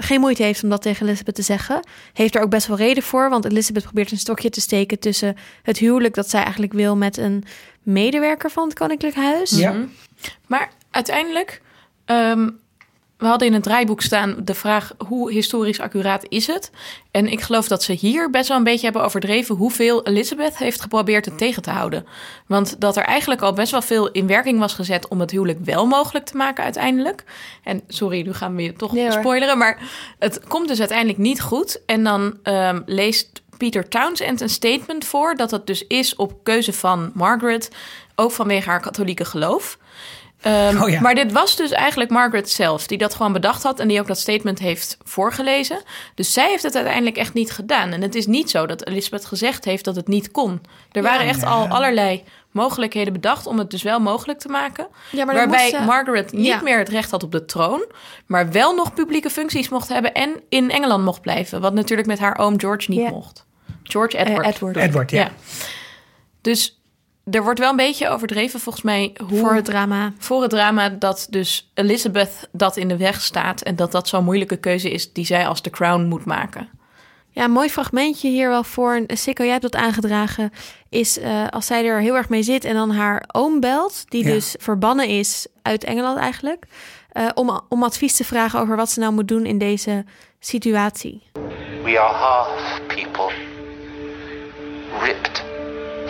geen moeite heeft om dat tegen Elizabeth te zeggen. Heeft er ook best wel reden voor. Want Elizabeth probeert een stokje te steken tussen het huwelijk dat zij eigenlijk wil met een medewerker van het Koninklijk Huis. Ja. Maar uiteindelijk, ehm, we hadden in het draaiboek staan de vraag hoe historisch accuraat is het? En ik geloof dat ze hier best wel een beetje hebben overdreven hoeveel Elizabeth heeft geprobeerd het tegen te houden. Want dat er eigenlijk al best wel veel in werking was gezet om het huwelijk wel mogelijk te maken uiteindelijk. En sorry, nu gaan we je toch Nee spoileren, maar het komt dus uiteindelijk niet goed. En dan ehm, leest Peter Townsend een statement voor dat het dus is op keuze van Margaret, ook vanwege haar katholieke geloof. Ehm, Oh ja. Maar dit was dus eigenlijk Margaret zelf, die dat gewoon bedacht had en die ook dat statement heeft voorgelezen. Dus zij heeft het uiteindelijk echt niet gedaan. En het is niet zo dat Elizabeth gezegd heeft dat het niet kon. Er waren echt al allerlei mogelijkheden bedacht om het dus wel mogelijk te maken. Ja, maar dan waarbij moest Margaret niet Ja. meer het recht had op de troon, maar wel nog publieke functies mocht hebben en in Engeland mocht blijven. Wat natuurlijk met haar oom George niet Ja. mocht. George Edward. Eh, Edward. Edward, ja. Ja. Dus er wordt wel een beetje overdreven volgens mij hoe Voor het drama. voor het drama dat dus Elizabeth dat in de weg staat en dat dat zo'n moeilijke keuze is die zij als de crown moet maken. Ja, een mooi fragmentje hier wel voor. Sikko, jij hebt dat aangedragen. Is eh, als zij er heel erg mee zit en dan haar oom belt, die Ja. dus verbannen is uit Engeland eigenlijk. eh, om, om advies te vragen over wat ze nou moet doen in deze situatie. We are half people, ripped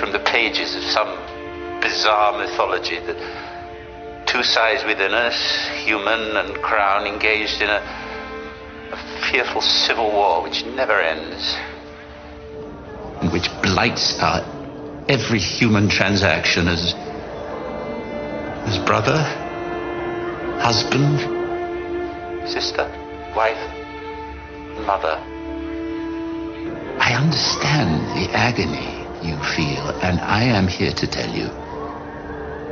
from the pages of some bizarre mythology that two sides within us, human and crown, engaged in a, a fearful civil war which never ends. and which blights our every human transaction as as brother, husband, Sister, wife, mother. I understand the agony you feel, and I am here to tell you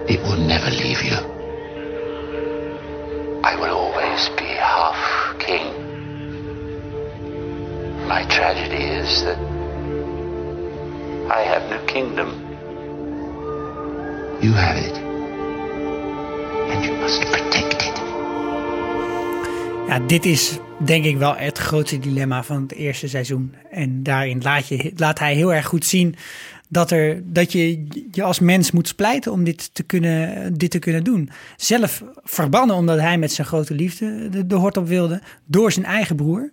it will never leave you. I will always be half king. My tragedy is that I have no kingdom. You have it. And you must protect it. Ja, dit is denk ik wel het grootste dilemma van het eerste seizoen. En daarin laat, je, laat hij heel erg goed zien dat, er, dat je je als mens moet splijten om dit te kunnen, dit te kunnen doen. Zelf verbannen omdat hij met zijn grote liefde de, de hort op wilde door zijn eigen broer.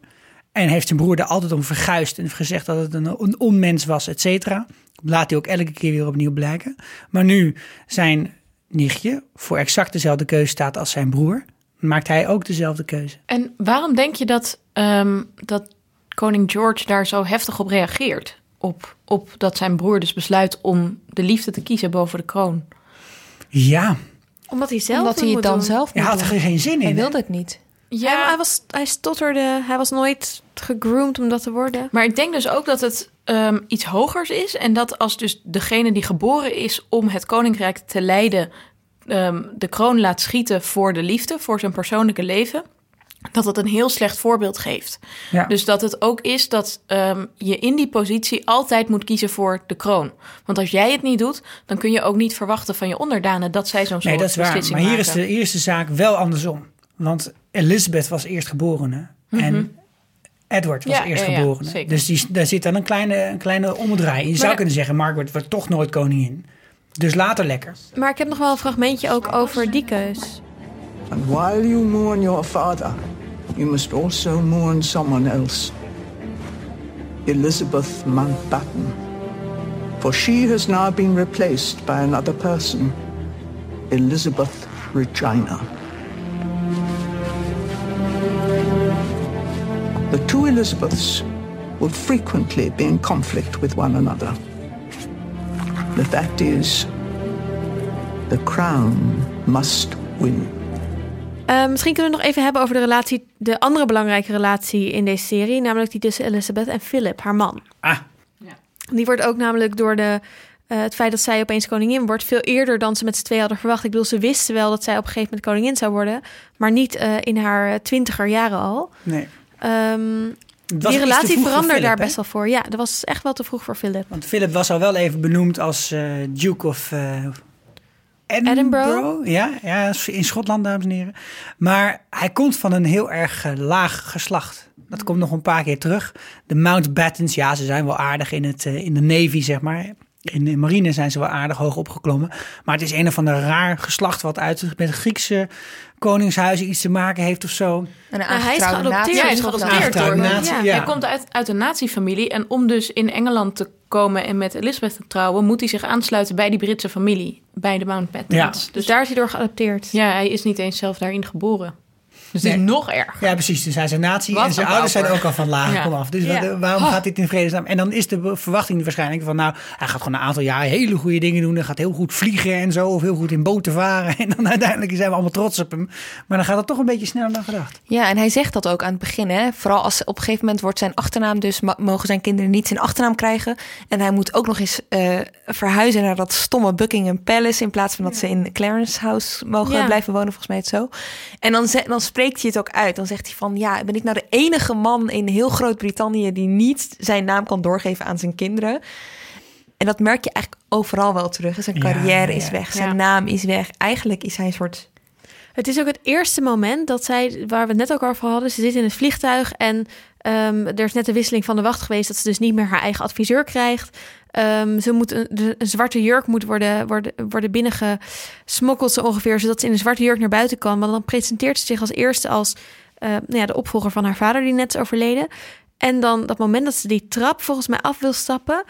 En heeft zijn broer er altijd om verguisd en gezegd dat het een, een onmens was, et cetera. Laat hij ook elke keer weer opnieuw blijken. Maar nu zijn nichtje voor exact dezelfde keuze staat als zijn broer, maakt hij ook dezelfde keuze. En waarom denk je dat, ehm, dat koning George daar zo heftig op reageert? Op, op dat zijn broer dus besluit om de liefde te kiezen boven de kroon. Ja, Omdat hij zelf Omdat hij het dan doen. zelf hij had er doen. geen zin in. Hij hè? wilde het niet. Hij, hij, was, hij stotterde, hij was nooit gegroomd om dat te worden. Maar ik denk dus ook dat het ehm, iets hogers is. En dat als dus degene die geboren is om het koninkrijk te leiden... ehm, de kroon laat schieten voor de liefde, voor zijn persoonlijke leven... dat het een heel slecht voorbeeld geeft. Ja. Dus dat het ook is dat ehm, je in die positie altijd moet kiezen voor de kroon. Want als jij het niet doet, dan kun je ook niet verwachten van je onderdanen... dat zij zo'n soort Nee, dat is waar. beslissing Maar hier is, maken. de, is de zaak wel andersom. Want Elizabeth was eerst geborene. En Edward was Mhm. Ja, eerst ja, zeker. dus die, daar zit dan een kleine, een kleine omdraai. Je zou kunnen zeggen, Margaret wordt toch nooit koningin. Dus later lekker. Maar ik heb nog wel een fragmentje ook over die keus. And while you mourn your father, you must also mourn someone else Elizabeth Mountbatten. For she has now been replaced by another person, Elizabeth Regina. The two Elizabeths will frequently be in conflict with one another. The fact is, the crown must win. Eh, misschien kunnen we het nog even hebben over de relatie, de andere belangrijke relatie in deze serie, namelijk die tussen Elizabeth en Philip, haar man. Ah, Die wordt ook namelijk door de, eh, het feit dat zij opeens koningin wordt, veel eerder dan ze met z'n twee hadden verwacht. Ik bedoel, ze wisten wel dat zij op een gegeven moment koningin zou worden, maar niet eh, in haar twintiger jaren al. nee. Ehm, die relatie veranderde Philip, daar best wel voor. Ja, dat was echt wel te vroeg voor Philip. Want Philip was al wel even benoemd als eh, Duke of eh, Edinburgh. Edinburgh? Ja, ja, in Schotland, dames en heren. Maar hij komt van een heel erg eh, laag geslacht. Dat komt nog een paar keer terug. De Mountbattens, ja, ze zijn wel aardig in, het, in de Navy, zeg maar. In de marine zijn ze wel aardig hoog opgeklommen. Maar het is een of ander raar geslacht wat uit met het Griekse koningshuizen iets te maken heeft of zo. En Nou, hij is geadopteerd. hij is geadopteerd door. natie, Ja. ja. Hij komt uit, uit een natiefamilie en om dus in Engeland te komen en met Elizabeth te trouwen, moet hij zich aansluiten bij die Britse familie, bij de Mountbattens. Ja. Dus Dus daar is hij door geadopteerd. ja, hij is niet eens zelf daarin geboren. Dus het Nee. is nog erger. Ja, precies. Dus hij is een natie Wat en zijn ouders zijn ook al van laag Ja. komaf. Dus Ja. wat- waarom gaat dit in vredesnaam? En dan is de verwachting waarschijnlijk van... nou, hij gaat gewoon een aantal jaar hele goede dingen doen. Hij gaat heel goed vliegen en zo. Of heel goed in boten varen. En dan uiteindelijk zijn we allemaal trots op hem. Maar dan gaat het toch een beetje sneller dan gedacht. Ja, en hij zegt dat ook aan het begin. Hè? Vooral als op een gegeven moment wordt zijn achternaam, dus mogen zijn kinderen niet zijn achternaam krijgen. En hij moet ook nog eens eh, verhuizen naar dat stomme Buckingham Palace. In plaats van dat ze in Clarence House mogen Ja. blijven wonen, volgens mij het zo. En dan, dan spreekt hij het ook uit. Dan zegt hij van ja, ben ik nou de enige man in heel Groot-Brittannië die niet zijn naam kan doorgeven aan zijn kinderen. En dat merk je eigenlijk overal wel terug. Zijn carrière ja, is weg, zijn Ja. naam is weg. Eigenlijk is hij een soort Het is ook het eerste moment dat zij, waar we het net ook over hadden, ze zit in het vliegtuig en ehm, er is net de wisseling van de wacht geweest dat ze dus niet meer haar eigen adviseur krijgt. Ehm, ze moet een, een zwarte jurk moet worden, worden, worden binnengesmokkeld zo ongeveer, zodat ze in een zwarte jurk naar buiten kan. Maar dan presenteert ze zich als eerste als eh, nou ja, de opvolger van haar vader die net is overleden. En dan dat moment dat ze die trap volgens mij af wil stappen,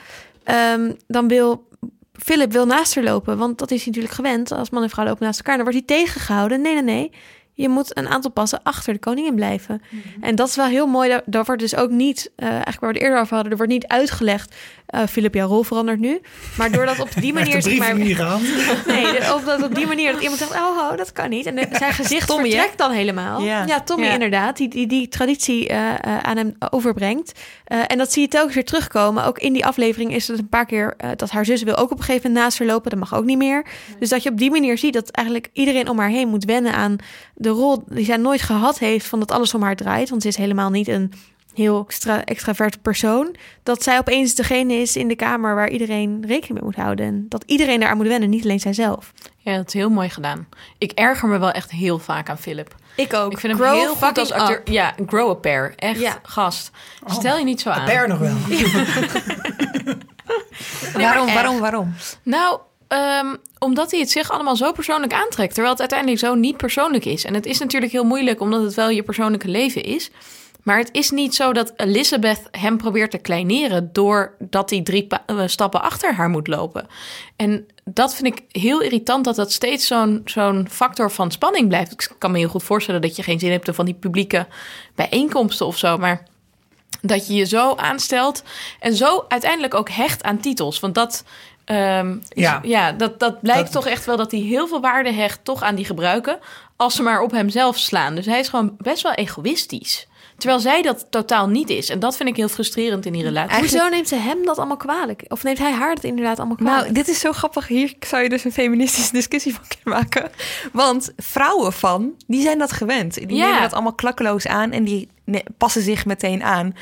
ehm, dan wil Philip wil naast haar lopen, want dat is natuurlijk gewend. Als man en vrouw lopen naast elkaar, dan wordt hij tegengehouden. Nee, nee, nee. Je moet een aantal passen achter de koningin blijven. En dat is wel heel mooi. Daar, daar wordt dus ook niet, eh, eigenlijk waar we het eerder over hadden, er wordt niet uitgelegd. Eh Philip, jouw rol verandert nu. Maar doordat op die manier. heeft de zeg maar, niet gehad. Nee, de- op, dat op die manier dat iemand zegt, oh, oh dat kan niet. En de- zijn gezicht Tommy, hè? vertrekt dan helemaal. Ja. Ja, Tommy Ja. inderdaad, die die, die traditie eh, eh, aan hem overbrengt. Eh, en dat zie je telkens weer terugkomen. Ook in die aflevering is het een paar keer eh, dat haar zus wil ook op een gegeven moment naast haar lopen. Dat mag ook niet meer. Dus dat je op die manier ziet dat eigenlijk iedereen om haar heen moet wennen aan de rol die zij nooit gehad heeft van dat alles om haar draait. Want ze is helemaal niet een heel extra, extraverte persoon, dat zij opeens degene is in de kamer waar iedereen rekening mee moet houden. En dat iedereen daaraan moet wennen, niet alleen zijzelf. Ja, dat is heel mooi gedaan. Ik erger me wel echt heel vaak aan Philip. Ik ook. Ik vind hem Grow heel goed als acteur. up. Ja, grow a pair. Echt, Ja. gast. Stel je niet zo aan. Per nog wel. waarom, waarom, waarom? Nou, ehm, omdat hij het zich allemaal zo persoonlijk aantrekt. Terwijl het uiteindelijk zo niet persoonlijk is. En het is natuurlijk heel moeilijk omdat het wel je persoonlijke leven is. Maar het is niet zo dat Elizabeth hem probeert te kleineren... doordat hij drie eh, stappen achter haar moet lopen. En dat vind ik heel irritant dat dat steeds zo'n zo'n factor van spanning blijft. Ik kan me heel goed voorstellen dat je geen zin hebt... van die publieke bijeenkomsten of zo, maar dat je je zo aanstelt en zo uiteindelijk ook hecht aan titels. Want dat, ehm, Ja. ja. dat, dat blijkt Dat- toch echt wel dat hij heel veel waarde hecht toch aan die gebruiken. Als ze maar op hemzelf slaan. Dus hij is gewoon best wel egoïstisch. Terwijl zij dat totaal niet is. En dat vind ik heel frustrerend in die relatie. Hoezo neemt ze hem dat allemaal kwalijk? Of neemt hij haar dat inderdaad allemaal kwalijk? Nou, dit is zo grappig. Hier zou je dus een feministische discussie van kunnen maken. Want vrouwen van, die zijn dat gewend. Die Ja. nemen dat allemaal klakkeloos aan en die passen zich meteen aan.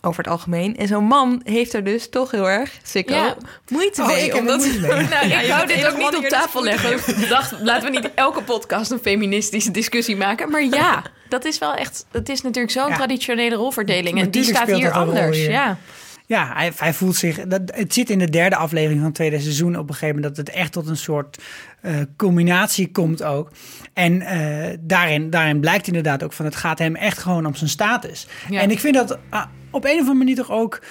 Over het algemeen. En zo'n man heeft er dus toch heel erg, sikko, Ja. moeite Oh, mee. ik heb er omdat... moeite mee. Nou, ik Ja, wou dit ook niet op tafel dus goed leggen. Ik dacht, laten we niet elke podcast een feministische discussie maken. Maar ja, dat is wel echt... Het is natuurlijk zo'n Ja. traditionele rolverdeling. En die staat hier anders. hier. Ja. Ja, hij, hij voelt zich. Dat, het zit in de derde aflevering van het tweede seizoen op een gegeven moment dat het echt tot een soort eh, culminatie komt ook. En eh, daarin, daarin blijkt inderdaad ook van het gaat hem echt gewoon om zijn status. Ja. En ik vind dat ah, op een of andere manier toch ook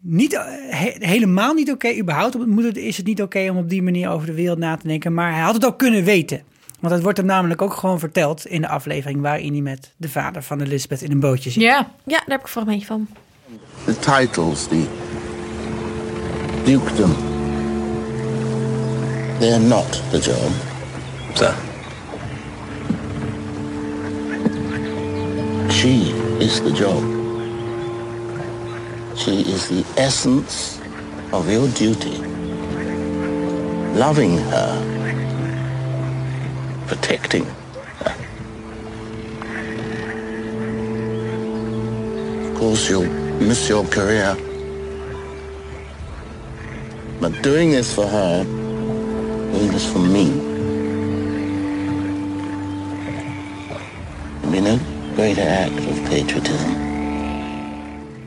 niet, eh, he- helemaal niet oké. Überhaupt op- moet het, is het niet oké om op die manier over de wereld na te denken. Maar hij had het ook kunnen weten. Want het wordt hem namelijk ook gewoon verteld in de aflevering waarin hij met de vader van Elizabeth in een bootje zit. ja. Ja, daar heb ik een fragmentje van. the titles, the dukedom, they're not the job. Sir. She is the job. She is the essence of your duty. Loving her, protecting her. Of course, you'll miss your career. But doing this for her, doing this for me, would be no greater act of patriotism.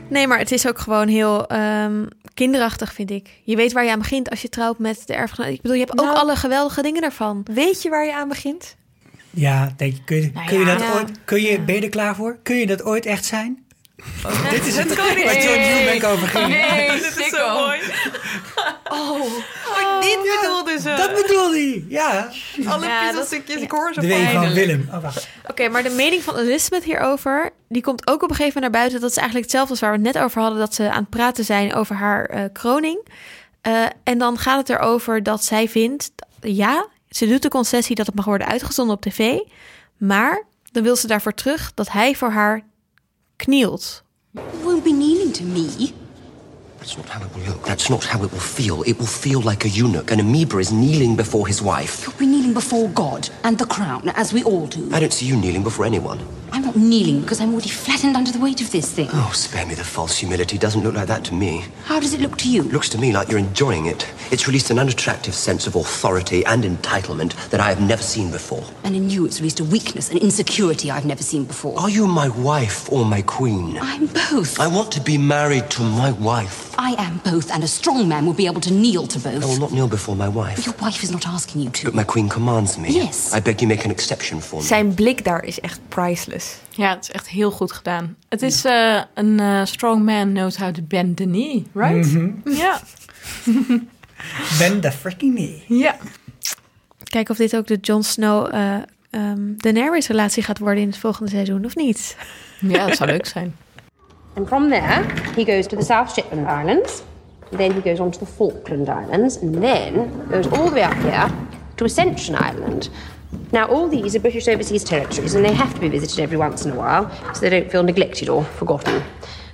Nee, maar het is ook gewoon heel ehm, kinderachtig, vind ik. Je weet waar je aan begint als je trouwt met de erfgenaam. Ik bedoel, je hebt ook Nou. alle geweldige dingen daarvan. Weet je waar je aan begint? Ja, denk je, kun je, Nou kun je dat Ja. ooit, kun je, ben je er klaar voor? Kun je dat ooit echt zijn? Dit is het niet. waar John Newbank over ging. Nee, Dit is zo mooi. Oh, dit bedoelde ze. Dat bedoelde hij, ja. Alle Ja, puzzelstukjes, ik hoor ze De W van. Willem. Oh, wacht. Oké, maar de mening van Elizabeth hierover, die komt ook op een gegeven moment naar buiten. Dat is eigenlijk hetzelfde als waar we het net over hadden, dat ze aan het praten zijn over haar eh, kroning. Eh, en dan gaat het erover dat zij vindt, ja, ze doet de concessie dat het mag worden uitgezonden op tv, maar dan wil ze daarvoor terug dat hij voor haar knielt. You won't be kneeling to me. That's not how it will look. That's not how it will feel. It will feel like a eunuch. An amoeba is kneeling before his wife. You'll be kneeling before God and the crown, as we all do. I don't see you kneeling before anyone. I'm not kneeling because I'm already flattened under the weight of this thing. Oh, spare me the false humility. It doesn't look like that to me. How does it look to you? It Looks to me like you're enjoying it. It's released an unattractive sense of authority and entitlement that I have never seen before. And in you, it's released a weakness, an insecurity I've never seen before. Are you my wife or my queen? I'm both. I want to be married to my wife. I am both, and a strong man will be able to kneel to I will both. not kneel before my wife. Your wife is not asking you to. But my queen commands me. Yes. I beg you make an exception for me. Zijn blik daar is echt priceless. Ja, het is echt heel goed gedaan. Het is eh, een eh, strong man knows how to bend the knee, right? Ja. Ben de freaking me. ja. Kijken of dit ook de Jon Snow eh ehm Daenerys relatie gaat worden in het volgende seizoen, of niet? Ja, dat zou leuk zijn. And from there, he goes to the South Shetland Islands. Then he goes on to the Falkland Islands, and then goes all the way up here to Ascension Island. Now, all these are British overseas territories, and they have to be visited every once in a while so they don't feel neglected or forgotten.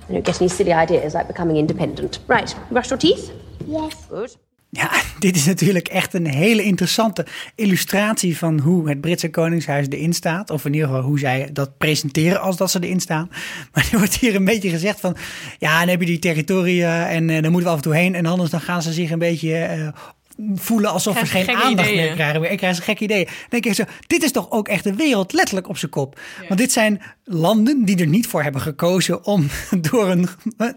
They don't get any silly ideas like becoming independent. Right, brush your teeth? Yes. Good. Ja, dit is natuurlijk echt een hele interessante illustratie van hoe het Britse Koningshuis erin staat. Of in ieder geval hoe zij dat presenteren als dat ze erin staan. Maar er wordt hier een beetje gezegd van, ja, dan heb je die territoria en uh, daar moeten we af en toe heen. En anders dan gaan ze zich een beetje uh, voelen alsof er geen aandacht ideeën. meer krijgen. Ik krijg een gek idee. Dan denk ik zo, dit is toch ook echt de wereld letterlijk op zijn kop. Want dit zijn landen die er niet voor hebben gekozen om door een,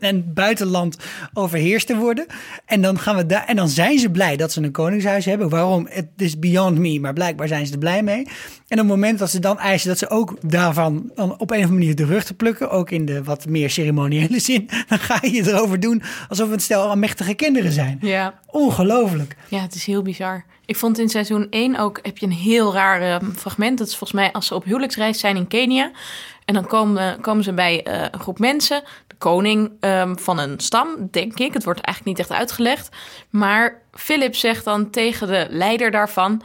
een buitenland overheerst te worden. En dan gaan we daar en dan zijn ze blij dat ze een koningshuis hebben. Waarom? Het is beyond me, maar blijkbaar zijn ze er blij mee. En op het moment dat ze dan eisen dat ze ook daarvan dan op een of andere manier de rug te plukken, ook in de wat meer ceremoniële zin, dan ga je erover doen alsof het stel almechtige kinderen zijn. Ja. Ongelooflijk. Ja, het is heel bizar. Ik vond in seizoen 1 ook, heb je een heel raar eh, fragment. Dat is volgens mij als ze op huwelijksreis zijn in Kenia. En dan komen, komen ze bij eh, een groep mensen. De koning ehm, van een stam, denk ik. Het wordt eigenlijk niet echt uitgelegd. Maar Philip zegt dan tegen de leider daarvan...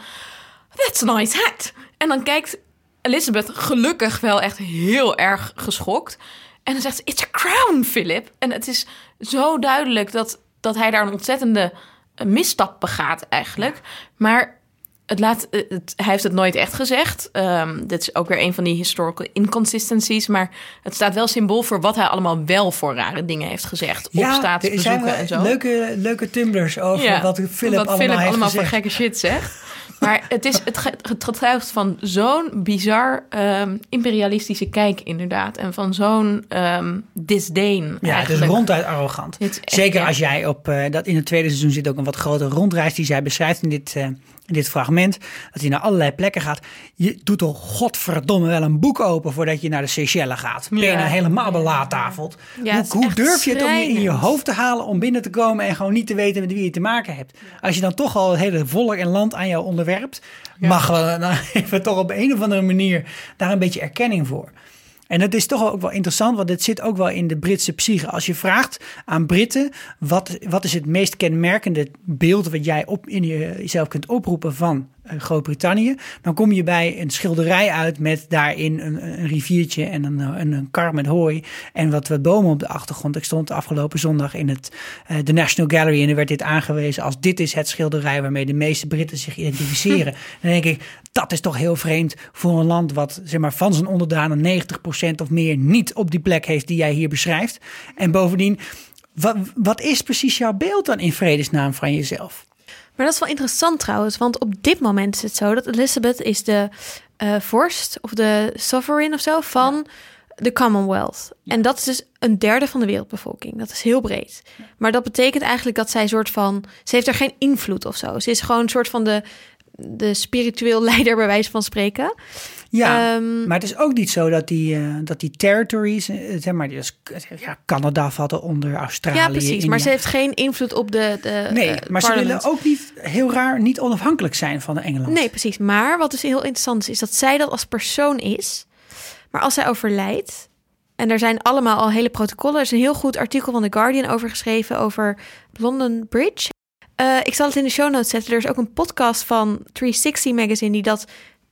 That's a nice hat. En dan kijkt Elizabeth gelukkig wel echt heel erg geschokt. En dan zegt ze, it's a crown, Philip. En het is zo duidelijk dat, dat hij daar een ontzettende eh, misstap begaat eigenlijk. Maar het laat, eh, het, hij heeft het nooit echt gezegd. Ehm, dit is ook weer een van die historical inconsistencies. Maar het staat wel symbool voor wat hij allemaal wel voor rare dingen heeft gezegd. op er zijn staatsbezoeken en zo. Leuke, leuke tumblers over wat Philip wat allemaal Philip allemaal voor gekke shit zegt. Maar het, is, het, ge- het getuigt van zo'n bizar ehm, imperialistische kijk inderdaad. En van zo'n ehm disdain Ja, het is ronduit arrogant. Het is echt, Zeker ja. als jij op eh, dat in het tweede seizoen zit ook een wat grotere rondreis die zij beschrijft in dit, eh, in dit fragment. Dat hij naar allerlei plekken gaat. Je doet toch godverdomme wel een boek open voordat je naar de Seychelles gaat. Ben je Ja. nou helemaal belaattafeld? Ja, hoe durf je het om je in je hoofd te halen om binnen te komen en gewoon niet te weten met wie je te maken hebt? Als je dan toch al het hele volk en land aan jou onderwerpt, mag wel dan even toch op een of andere manier daar een beetje erkenning voor. En dat is toch ook wel interessant, want het zit ook wel in de Britse psyche. Als je vraagt aan Britten, wat, wat is het meest kenmerkende beeld wat jij op, in je- jezelf kunt oproepen van Groot-Brittannië, dan kom je bij een schilderij uit met daarin een, een riviertje en een, een, een kar met hooi en wat, wat bomen op de achtergrond. Ik stond afgelopen zondag in het, eh, de National Gallery en er werd dit aangewezen als dit is het schilderij waarmee de meeste Britten zich identificeren. dan denk ik, dat is toch heel vreemd voor een land wat zeg maar, van zijn onderdanen 90% of meer niet op die plek heeft die jij hier beschrijft. En bovendien, wat, wat is precies jouw beeld dan in vredesnaam van jezelf? Maar dat is wel interessant trouwens, want op dit moment is het zo dat Elizabeth is de eh, vorst of de sovereign of zo van de Commonwealth. En dat is dus een derde van de wereldbevolking. Dat is heel breed. Maar dat betekent eigenlijk dat zij een soort van... Ze heeft er geen invloed of zo. Ze is gewoon een soort van de, de spiritueel leider bij wijze van spreken. Ja, Ehm, maar het is ook niet zo dat die, eh, dat die territories, eh, zeg maar, die is, ja, Canada valt onder Australië. ja, precies. Maar ze heeft geen invloed op de, de Nee, eh, maar ze willen ook niet, heel raar, niet onafhankelijk zijn van Engeland. Nee, precies. Maar wat dus heel interessant is, is dat zij dat als persoon is. Maar als zij overlijdt, en er zijn allemaal al hele protocollen. Er is een heel goed artikel van The Guardian over geschreven over London Bridge. Eh, ik zal het in de show notes zetten. Er is ook een podcast van 360 Magazine die dat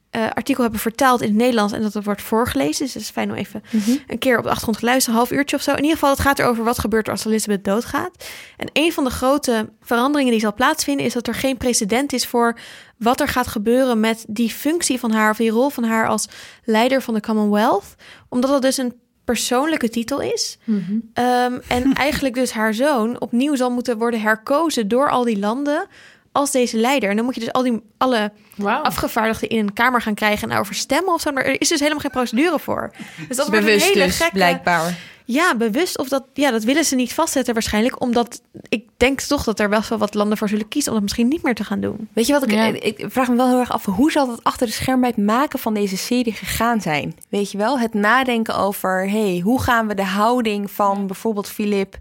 eh, artikel hebben vertaald in het Nederlands en dat het wordt voorgelezen. Dus het is fijn om even een keer op de achtergrond te luisteren, een half uurtje of zo. In ieder geval, het gaat erover wat gebeurt er als Elizabeth doodgaat. En een van de grote veranderingen die zal plaatsvinden is dat er geen precedent is voor wat er gaat gebeuren met die functie van haar of die rol van haar als leider van de Commonwealth, omdat dat dus een persoonlijke titel is. Ehm, en eigenlijk dus haar zoon opnieuw zal moeten worden herkozen door al die landen als deze leider. En dan moet je dus al die alle afgevaardigden in een kamer gaan krijgen en daarover stemmen of zo. Maar er is dus helemaal geen procedure voor. Dus dat wordt Bewust een hele dus, gekke, blijkbaar. Ja, bewust. Of dat, ja, dat willen ze niet vastzetten waarschijnlijk. Omdat ik denk toch dat er best wel wat landen voor zullen kiezen... om dat misschien niet meer te gaan doen. Weet je wat, ik, ik vraag me wel heel erg af... hoe zal het achter de scherm bij het maken van deze serie gegaan zijn? Weet je wel, het nadenken over... hey, hoe gaan we de houding van bijvoorbeeld Filip...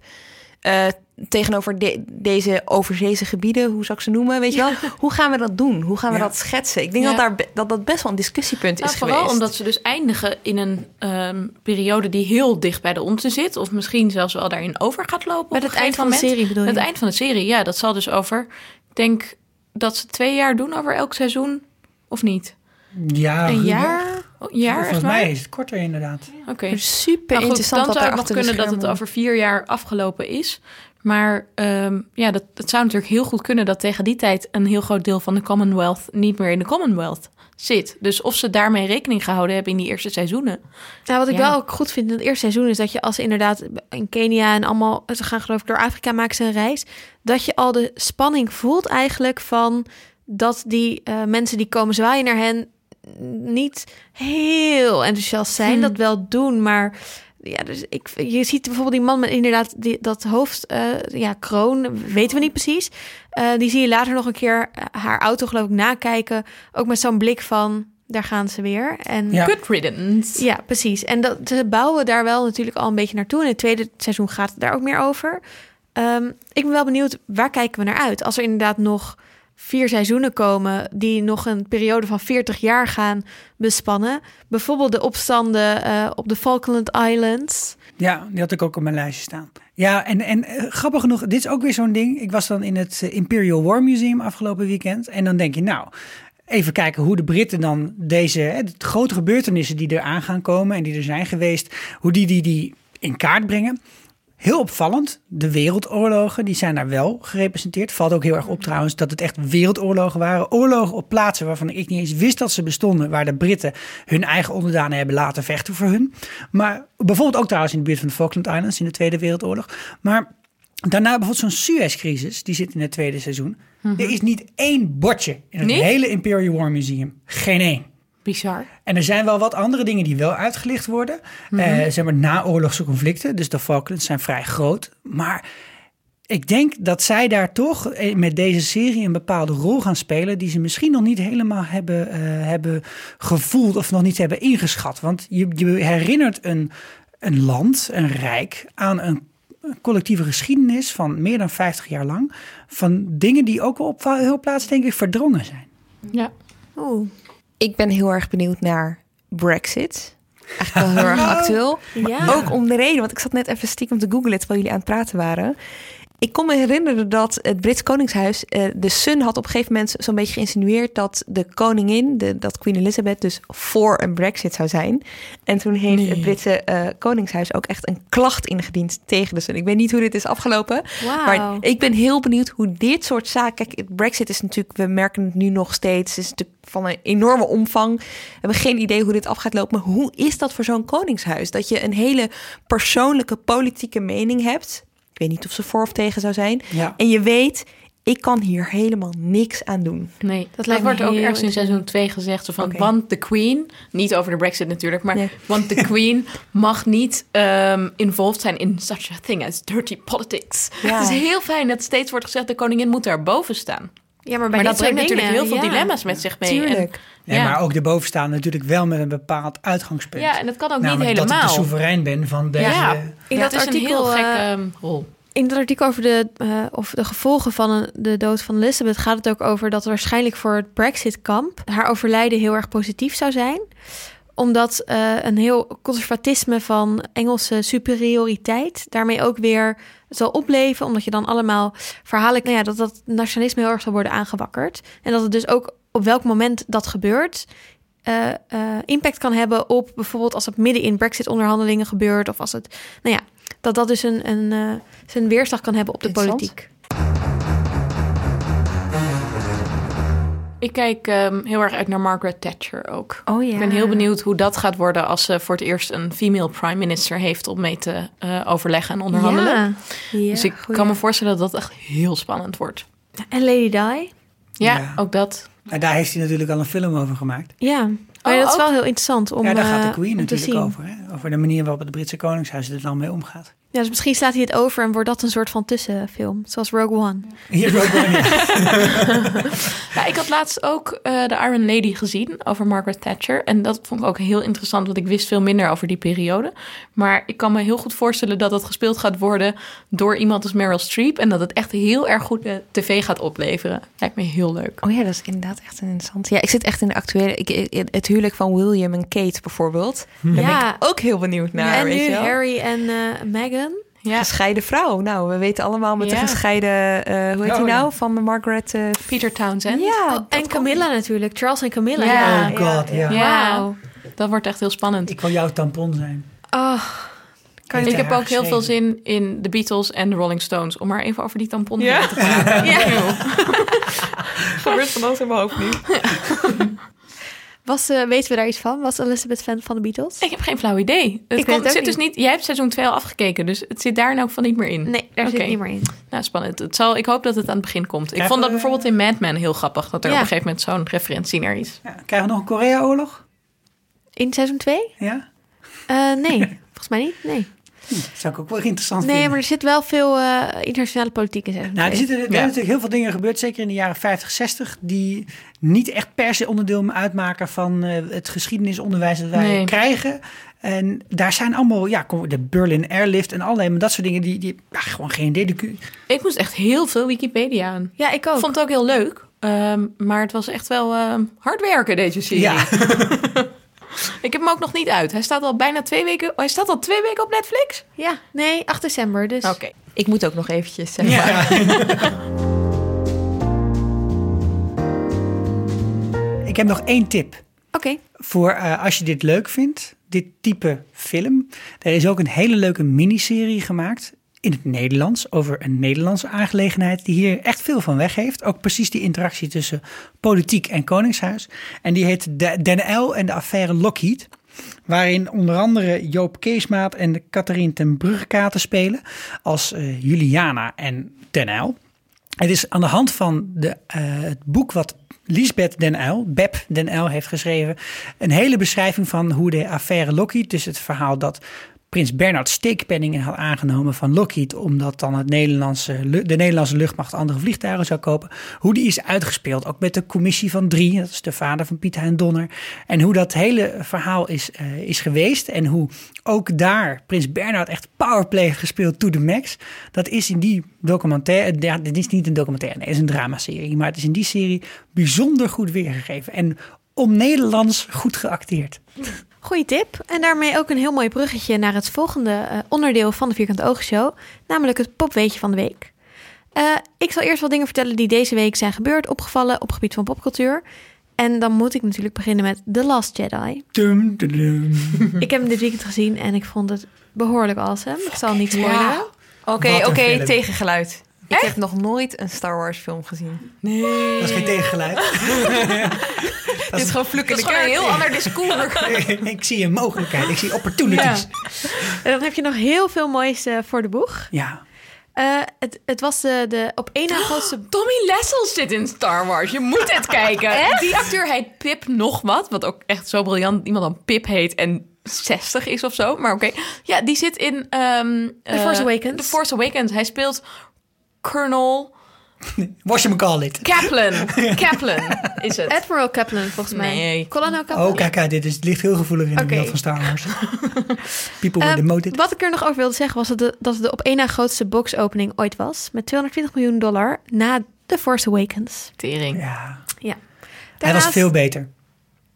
eh, tegenover de- deze overzeese gebieden, hoe zou ik ze noemen, weet je wel? Hoe gaan we dat doen? Hoe gaan we Ja. dat schetsen? Ik denk Ja. dat, daar, dat dat best wel een discussiepunt Nou, is vooral geweest. omdat ze dus eindigen in een ehm, periode die heel dicht bij de onze zit. Of misschien zelfs wel daarin over gaat lopen. Met het eind van de serie bedoel je? Het eind van de serie, ja. Dat zal dus over... Ik denk dat ze twee jaar doen over elk seizoen. Of niet? Ja, Een jaar? Jaar, Volgens mij is het korter inderdaad. Oké. Super Nou goed, interessant Dan wat zou het nog kunnen dat het over vier jaar afgelopen is. Maar ehm, ja, dat, het zou natuurlijk heel goed kunnen dat tegen die tijd een heel groot deel van de Commonwealth niet meer in de Commonwealth zit. Dus of ze daarmee rekening gehouden hebben in die eerste seizoenen. Nou, wat ik Ja. wel ook goed vind in het eerste seizoen is dat je als ze inderdaad in Kenia en allemaal, ze gaan geloof ik door Afrika maken ze een reis, dat je al de spanning voelt eigenlijk van dat die eh, mensen die komen zwaaien naar hen niet heel enthousiast zijn, Hmm. dat wel doen, maar ja, dus ik, je ziet bijvoorbeeld die man met inderdaad die, dat hoofd, eh, ja, kroon, weten we niet precies. Eh, die zie je later nog een keer eh, haar auto geloof ik nakijken, ook met zo'n blik van, daar gaan ze weer. En Ja. Good riddance. ja, precies. En dat, ze bouwen daar wel natuurlijk al een beetje naartoe. In het tweede seizoen gaat het daar ook meer over. Ehm, ik ben wel benieuwd, waar kijken we naar uit? Als er inderdaad nog vier seizoenen komen... die nog een periode van 40 jaar gaan bespannen. Bijvoorbeeld de opstanden eh, op de Falkland Islands. Ja, die had ik ook op mijn lijstje staan. Ja, en, en eh, grappig genoeg, dit is ook weer zo'n ding. Ik was dan in het eh, Imperial War Museum afgelopen weekend. En dan denk je, nou, even kijken hoe de Britten dan deze hè, grote gebeurtenissen die er aan gaan komen en die er zijn geweest, hoe die die, die in kaart brengen. Heel opvallend, de wereldoorlogen, die zijn daar wel gerepresenteerd. Valt ook heel erg op trouwens dat het echt wereldoorlogen waren. Oorlogen op plaatsen waarvan ik niet eens wist dat ze bestonden. Waar de Britten hun eigen onderdanen hebben laten vechten voor hun. Maar bijvoorbeeld ook trouwens in de buurt van de Falkland Islands in de Tweede Wereldoorlog. Maar daarna bijvoorbeeld zo'n Suez-crisis, die zit in het tweede seizoen. Er is niet één bordje in het hele Imperial War Museum. Geen één. Bizar. En er zijn wel wat andere dingen die wel uitgelicht worden. Eh, zeg maar naoorlogse conflicten. Dus de Falklands zijn vrij groot. Maar ik denk dat zij daar toch eh, met deze serie een bepaalde rol gaan spelen. die ze misschien nog niet helemaal hebben, eh, hebben gevoeld of nog niet hebben ingeschat. Want je, je herinnert een, een land, een rijk, aan een collectieve geschiedenis van meer dan 50 jaar lang. Van dingen die ook op heel plaats, denk ik, verdrongen zijn. Ja. Oeh, Ik ben heel erg benieuwd naar Brexit. Eigenlijk wel heel erg actueel. ja. Ook om de reden, want ik zat net even stiekem te googlen terwijl jullie aan het praten waren. Ik kon me herinneren dat het Brits Koningshuis, eh, de Sun had op een gegeven moment zo'n beetje geïnsinueerd dat de koningin, de, dat Queen Elizabeth, dus voor een Brexit zou zijn. En toen heeft het Britse eh, Koningshuis ook echt een klacht ingediend tegen de Sun. Ik weet niet hoe dit is afgelopen, maar ik ben heel benieuwd hoe dit soort zaken. Kijk, het Brexit is natuurlijk, we merken het nu nog steeds, het is natuurlijk van een enorme omvang. We hebben geen idee hoe dit af gaat lopen. Maar hoe is dat voor zo'n koningshuis? Dat je een hele persoonlijke politieke mening hebt. Ik weet niet of ze voor of tegen zou zijn. Ja. En je weet, ik kan hier helemaal niks aan doen. Nee, dat, lijkt me wordt ook ergens in seizoen 2 gezegd. Zo van, want de queen, niet over de brexit natuurlijk, maar Nee. want de queen mag niet ehm, involved zijn in such a thing as dirty politics. Ja. Het is heel fijn dat steeds wordt gezegd, de koningin moet daar boven staan. Ja, maar bij Maar dat brengt natuurlijk dingen, heel veel ja. dilemma's met zich mee. Tuurlijk. En, Ja, maar ook de bovenstaan natuurlijk wel met een bepaald uitgangspunt. ja, en dat kan ook Namelijk niet dat ik helemaal. de soeverein ben van deze... ja, In dat het is artikel, een heel gekke eh, ehm, rol. In dat artikel over de, eh, of de gevolgen van de dood van Elizabeth gaat het ook over dat waarschijnlijk voor het Brexit-kamp haar overlijden heel erg positief zou zijn. Omdat eh, een heel conservatisme van Engelse superioriteit daarmee ook weer zal opleven. Omdat je dan allemaal verhalen, nou ja, dat dat nationalisme heel erg zal worden aangewakkerd. En dat het dus ook op welk moment dat gebeurt, eh, eh, impact kan hebben op bijvoorbeeld als het midden in Brexit-onderhandelingen gebeurt. Of als het, nou ja, dat dat dus een, een, zijn weerslag kan hebben op de politiek. Ik kijk ehm, heel erg uit naar Margaret Thatcher ook. Oh ja. Ik ben heel benieuwd hoe dat gaat worden als ze voor het eerst een female prime minister heeft om mee te eh, overleggen en onderhandelen. Ja. Ja, dus ik goeie. kan me voorstellen dat dat echt heel spannend wordt. En Lady Di. Ja, Ja. ook dat. En daar heeft hij natuurlijk al een film over gemaakt. Ja. Maar Oh, dat is wel heel interessant om, ja, daar gaat de eh, Queen natuurlijk zien. over. Hè? Over de manier waarop het Britse Koningshuis er dan mee omgaat. Ja, dus misschien slaat hij het over en wordt dat een soort van tussenfilm. Zoals Rogue One. Hier wel niet. Ja, ik had laatst ook eh de Iron Lady gezien over Margaret Thatcher. En dat vond ik ook heel interessant, want ik wist veel minder over die periode. Maar ik kan me heel goed voorstellen dat het gespeeld gaat worden door iemand als Meryl Streep. En dat het echt heel erg goed tv gaat opleveren. Lijkt me heel leuk. Oh ja, dat is inderdaad echt een interessant. Ja, ik zit echt in de actuele... Ik, het huwelijk van William en Kate bijvoorbeeld. Daar Ja. ben ik ook heel benieuwd naar. en weet nu je wel. Harry en eh, Meghan. Ja, Gescheiden vrouw. Nou, we weten allemaal met Ja. de gescheiden... eh, hoe heet Oh, die ja. nou? Van Margaret... eh, Peter Townsend. ja, Oh, en Camilla natuurlijk. Charles en Camilla. Ja. Oh god, ja. Ja, Wauw. dat wordt echt heel spannend. Ik wil jouw tampon zijn. Oh, kan Ik heb ook heel veel zin in de Beatles en de Rolling Stones. Om maar even over die tampon Ja? te praten. Ja. Gebeurt van alles in mijn hoofd nu. Was, eh, weten we daar iets van? Was Elizabeth fan van de Beatles? Ik heb geen flauw idee. Het, komt, zit dus niet. Jij hebt seizoen 2 al afgekeken, dus het zit daar nou van niet meer in. Nee, daar zit Oké. het niet meer in. Nou, spannend. Het zal, ik hoop dat het aan het begin komt. Ik vond dat we- bijvoorbeeld in Mad Men heel grappig. Dat er Ja. op een gegeven moment zo'n referentie naar is. Ja, krijgen we nog een Korea-oorlog? In seizoen 2? Ja? Eh, nee, volgens mij niet. Nee. Dat zou ik ook wel interessant Nee, vinden. maar er zit wel veel eh, internationale politiek in Nou, er 2. zitten er zijn natuurlijk heel veel dingen gebeurd, zeker in de jaren 50, 60, die niet echt per se onderdeel uitmaken van eh, het geschiedenisonderwijs dat wij Nee. krijgen. En daar zijn allemaal, ja, de Berlin Airlift en allerlei, maar dat soort dingen, die, die ja, gewoon geen idee. Ik moest echt heel veel Wikipedia aan. Ja, ik ook. Ik vond het ook heel leuk. ehm, maar het was echt wel ehm, hard werken, deze serie. Ja. Ik heb hem ook nog niet uit. Hij staat al bijna twee weken... Hij staat al twee weken op Netflix? Ja, nee, 8 december. Dus Oké. Ik moet ook nog eventjes, zeg maar. Ik heb nog één tip. Oké. Voor eh, als je dit leuk vindt, dit type film. Er is ook een hele leuke miniserie gemaakt in het Nederlands over een Nederlandse aangelegenheid die hier echt veel van weg heeft. Ook precies die interactie tussen politiek en koningshuis. En die heet De- Den L en de affaire Lockheed. Waarin onder andere Joop Keesmaat en Catherine ten Brugkate spelen als eh, Juliana en Den L. Het is aan de hand van de, eh, het boek wat Lisbeth Den Uyl, Beb Den Uyl, heeft geschreven. Een hele beschrijving van hoe de affaire Lockheed, dus het verhaal dat prins Bernhard steekpenningen had aangenomen van Lockheed, omdat dan het Nederlandse, de Nederlandse luchtmacht andere vliegtuigen zou kopen. Hoe die is uitgespeeld, ook met de commissie van drie, dat is de vader van Pieter en Donner. En hoe dat hele verhaal is, eh, is geweest en hoe ook daar prins Bernhard echt powerplay heeft gespeeld to the max. Dat is in die documentaire, dit is niet een documentaire, nee, het is een dramaserie, maar het is in die serie bijzonder goed weergegeven en om Nederlands goed geacteerd. Goeie tip. En daarmee ook een heel mooi bruggetje naar het volgende eh, onderdeel van de Vierkante Ogen Show. Namelijk het popweetje van de week. Eh, ik zal eerst wat dingen vertellen die deze week zijn gebeurd, opgevallen op het gebied van popcultuur. En dan moet ik natuurlijk beginnen met The Last Jedi. Dum, dum, dum. ik heb hem dit weekend gezien en ik vond het behoorlijk awesome. Ik zal niet spoileren. Ja. Oké, oké, tegengeluid. Ik heb nog nooit een Star Wars film gezien. Nee. Dat is geen tegengeluid. Dit is gewoon Dat de is gewoon een heel ander discours. ik zie een mogelijkheid, ik zie opportunities. En dan heb je nog heel veel moois eh, voor de boeg. Ja. Eh, het, het was de, de op één na grootste... Tommy Lessels zit in Star Wars. Je moet het kijken. Die acteur heet Pip nog wat. Wat ook echt zo briljant iemand dan Pip heet en 60 is of zo. Maar oké. Ja, die zit in... ehm The Force Awakens. The Force Awakens. Hij speelt Colonel Was je me call it? Kaplan. Kaplan is het. Admiral Kaplan, volgens mij. Nee. Colonel Kaplan. Oh, kijk, kijk, dit is, het ligt heel gevoelig in de Oké. wereld van Star Wars. People were Eh, demoted. wat ik er nog over wilde zeggen was dat, de, dat het de op één na grootste box-opening ooit was. Met 220 miljoen dollar na The Force Awakens. Tering. Ja. Ja. Hij was veel beter.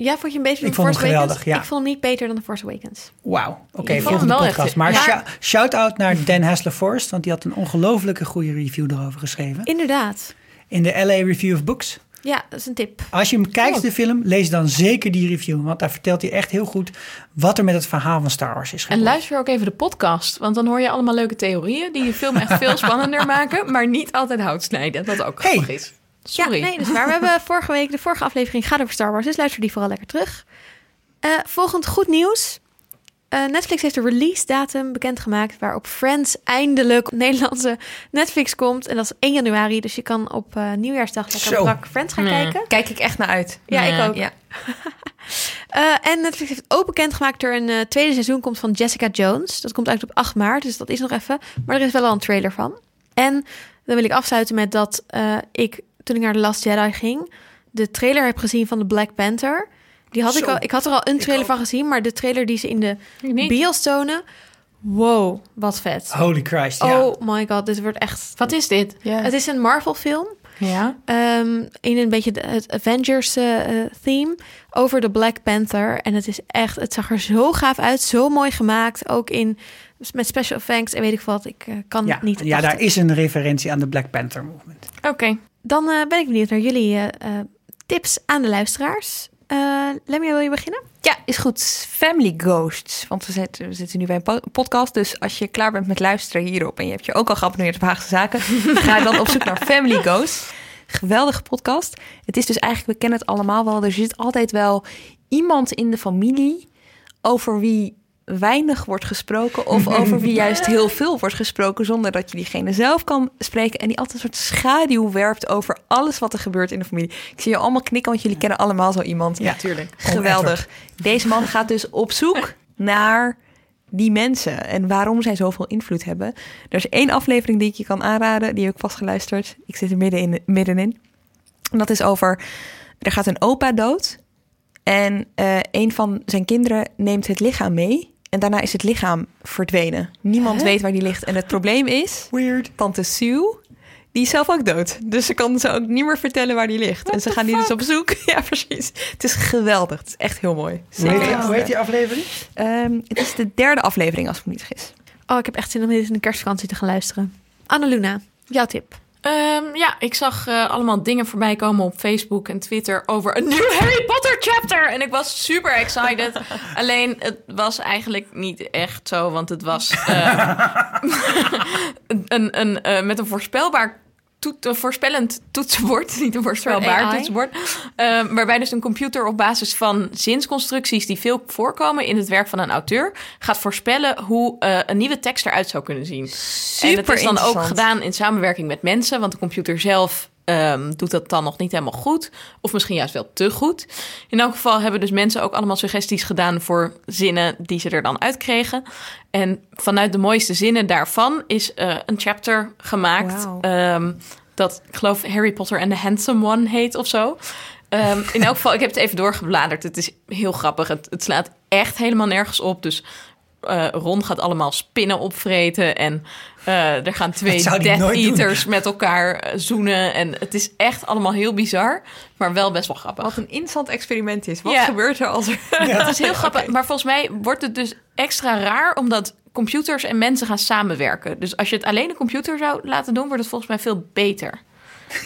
Ja, vond je hem beter dan Ik vond Force hem Awakens? geweldig, ja. Ik vond hem niet beter dan The Force Awakens. Wauw. Oké, hem volgende wel podcast. echt- Maar ja. shou- shout-out naar Dan Hassler Forrest, want die had een ongelofelijke goede review erover geschreven. Inderdaad. In de LA Review of Books. Ja, dat is een tip. Als je hem kijkt, Oh. de film, lees dan zeker die review. Want daar vertelt hij echt heel goed wat er met het verhaal van Star Wars is En gebeurd. luister ook even de podcast. Want dan hoor je allemaal leuke theorieën... die je film echt veel spannender maken... maar niet altijd hout snijden. Dat ook Hey. grappig is. Sorry. Ja, nee, dus waar. We hebben vorige week, de vorige aflevering gaat over Star Wars. Dus luister die vooral lekker terug. Eh, volgend goed nieuws. Eh, Netflix heeft de release datum bekendgemaakt waarop Friends eindelijk op Nederlandse Netflix komt. En dat is 1 januari, dus je kan op eh, nieuwjaarsdag lekker Zo. brak Friends gaan Nee. kijken. Kijk ik echt naar uit. Ja, ik ook. Ja. Eh, en Netflix heeft ook bekendgemaakt dat er een tweede seizoen komt van Jessica Jones. Dat komt uit op 8 maart, dus dat is nog even. Maar er is wel al een trailer van. En dan wil ik afsluiten met dat eh, ik, toen ik naar The Last Jedi ging, de trailer heb gezien van de Black Panther. Die had ik al. Ik had er al een trailer van gezien, maar de trailer die ze in de bios tonen. Wow, wat vet. Holy Christ, ja. Oh my god, dit wordt echt. Wat is dit? Ja. Het is een Marvel film. Ja. Ehm, in een beetje de- het Avengers eh, eh, theme over de Black Panther. En het is echt, het zag er zo gaaf uit, zo mooi gemaakt. Ook in met special effects en weet ik wat. Ik eh, kan Ja, niet. ja, daar is een referentie aan de Black Panther movement. Oké. Dan eh, ben ik benieuwd naar jullie eh, eh, tips aan de luisteraars. Lemja, wil je beginnen? Ja, is goed. Family Ghosts. Want we zitten, we zitten nu bij een po- podcast. Dus als je klaar bent met luisteren hierop... en je hebt je ook al geabonneerd op Haagse Zaken... ga dan op zoek naar Family Ghosts. Geweldige podcast. Het is dus eigenlijk, we kennen het allemaal wel... er zit altijd wel iemand in de familie... over wie weinig wordt gesproken... of over wie juist heel veel wordt gesproken... zonder dat je diegene zelf kan spreken... en die altijd een soort schaduw werpt over alles wat er gebeurt in de familie. Ik zie je allemaal knikken, want jullie kennen allemaal zo iemand. Ja, tuurlijk. Geweldig. Deze man gaat dus op zoek naar die mensen en waarom zij zoveel invloed hebben. Er is één aflevering die ik je kan aanraden, die heb ik vast geluisterd. Ik zit er midden in, middenin. En dat is over, er gaat een opa dood en eh, een van zijn kinderen neemt het lichaam mee. En daarna is het lichaam verdwenen. Niemand Hè? weet waar die ligt. En het probleem is, Weird. tante Sue, die is zelf ook dood. Dus ze kan ze ook niet meer vertellen waar die ligt. en ze gaan die dus op zoek. Ja, precies. Het is geweldig. Het is echt heel mooi. Hoe heet, die, Zeker. hoe heet die aflevering? Ehm, het is de derde aflevering, als ik me niet vergis. Oh, ik heb echt zin om dit in de kerstvakantie te gaan luisteren. Annaluna, jouw tip. Ehm, ja, ik zag eh, allemaal dingen voorbij komen op Facebook en Twitter over een nieuw Harry Potter chapter. En ik was super excited. Alleen het was eigenlijk niet echt zo, want het was eh, een, een, eh, met een voorspelbaar toet, een voorspellend toetsenbord, niet een voorspelbaar toetsenbord, eh, waarbij dus een computer op basis van zinsconstructies die veel voorkomen in het werk van een auteur gaat voorspellen hoe eh, een nieuwe tekst eruit zou kunnen zien. en het is dan ook gedaan in samenwerking met mensen, want de computer zelf ehm, doet dat dan nog niet helemaal goed, of misschien juist wel te goed. In elk geval hebben dus mensen ook allemaal suggesties gedaan voor zinnen die ze er dan uitkregen. En vanuit de mooiste zinnen daarvan is eh, een chapter gemaakt. Ehm, dat, ik geloof, Harry Potter and the Handsome One heet of zo. Ehm, in elk geval, ik heb het even doorgebladerd. Het is heel grappig. Het, het slaat echt helemaal nergens op. Dus eh, Ron gaat allemaal spinnen opvreten. En eh, er gaan twee Death doen. Eaters met elkaar eh, zoenen. En het is echt allemaal heel bizar. Maar wel best wel grappig. Wat een interessant experiment is. Wat Ja. gebeurt er als er... Het is heel grappig. Maar volgens mij wordt het dus extra raar... omdat computers en mensen gaan samenwerken. Dus als je het alleen een computer zou laten doen... wordt het volgens mij veel beter.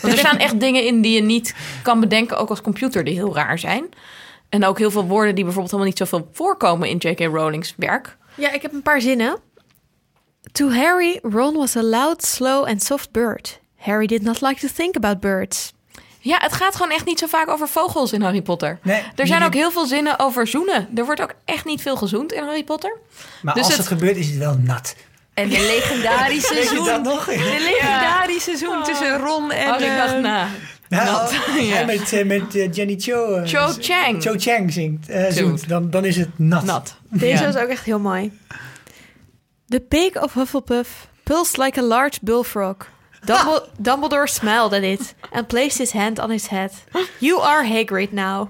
Want er staan echt dingen in die je niet kan bedenken... ook als computer, die heel raar zijn. En ook heel veel woorden die bijvoorbeeld helemaal niet zoveel voorkomen... in J.K. Rowling's werk. Ja, ik heb een paar zinnen. To Harry, Ron was a loud, slow and soft bird. Harry did not like to think about birds. Ja, het gaat gewoon echt niet zo vaak over vogels in Harry Potter. Nee, er zijn ook heel veel zinnen over zoenen. Er wordt ook echt niet veel gezoend in Harry Potter. Maar Dus als het- het gebeurt, is het wel nat. En de legendarische dat zoen. nog? De legendarische zoen tussen Ron en... Oh, ik dacht, eh, nou, Ja, nat. als Ja. hij met, eh, met eh, Jenny Cho, eh, Cho Chang. Cho Chang zingt, zoent, dan, dan is het nat. Nat. Deze Ja. was ook echt heel mooi. The pig of Hufflepuff pulsed like a large bullfrog. Dumbledore, Dumbledore smiled at it and placed his hand on his head. You are Hagrid now.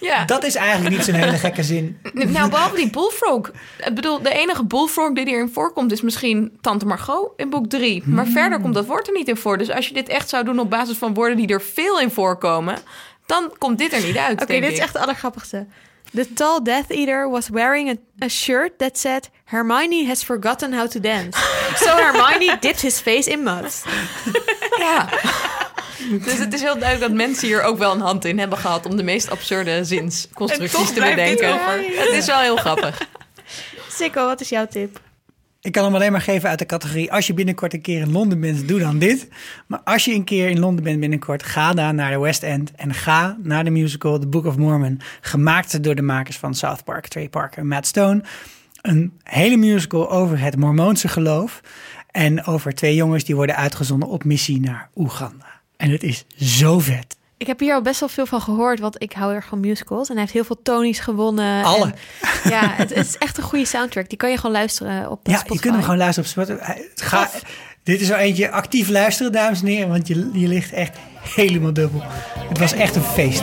Ja. Dat is eigenlijk niet zo'n hele gekke zin. Nou, behalve die bullfrog. Ik bedoel, de enige bullfrog die erin voorkomt... is misschien Tante Margot in boek 3. Maar verder komt dat woord er niet in voor. Dus als je dit echt zou doen op basis van woorden... die er veel in voorkomen... dan komt dit er niet uit, Oké, dit is echt het allergrappigste. The tall Death Eater was wearing a, a shirt that said... Hermione has forgotten how to dance. So Hermione dipped his face in mud. Ja. Dus het is heel duidelijk dat mensen hier ook wel een hand in hebben gehad... om de meest absurde zinsconstructies te bedenken. Het is wel heel grappig. Sikko, wat is jouw tip? Ik kan hem alleen maar geven uit de categorie... als je binnenkort een keer in Londen bent, doe dan dit. Maar als je een keer in Londen bent binnenkort... ga dan naar de West End en ga naar de musical The Book of Mormon. Gemaakt door de makers van South Park, Trey Parker en Matt Stone. Een hele musical over het Mormoonse geloof... en over twee jongens die worden uitgezonden op missie naar Oeganda. En het is zo vet. Ik heb hier al best wel veel van gehoord, want ik hou heel erg van musicals. En hij heeft heel veel Tonys gewonnen. Alle. En, ja, het, het is echt een goede soundtrack. Die kan je gewoon luisteren op Ja, Spotify. je kunt hem gewoon luisteren op Spotify. Ga, dit is zo eentje actief luisteren, dames en heren, want je, je ligt echt helemaal dubbel. Het was echt een feest.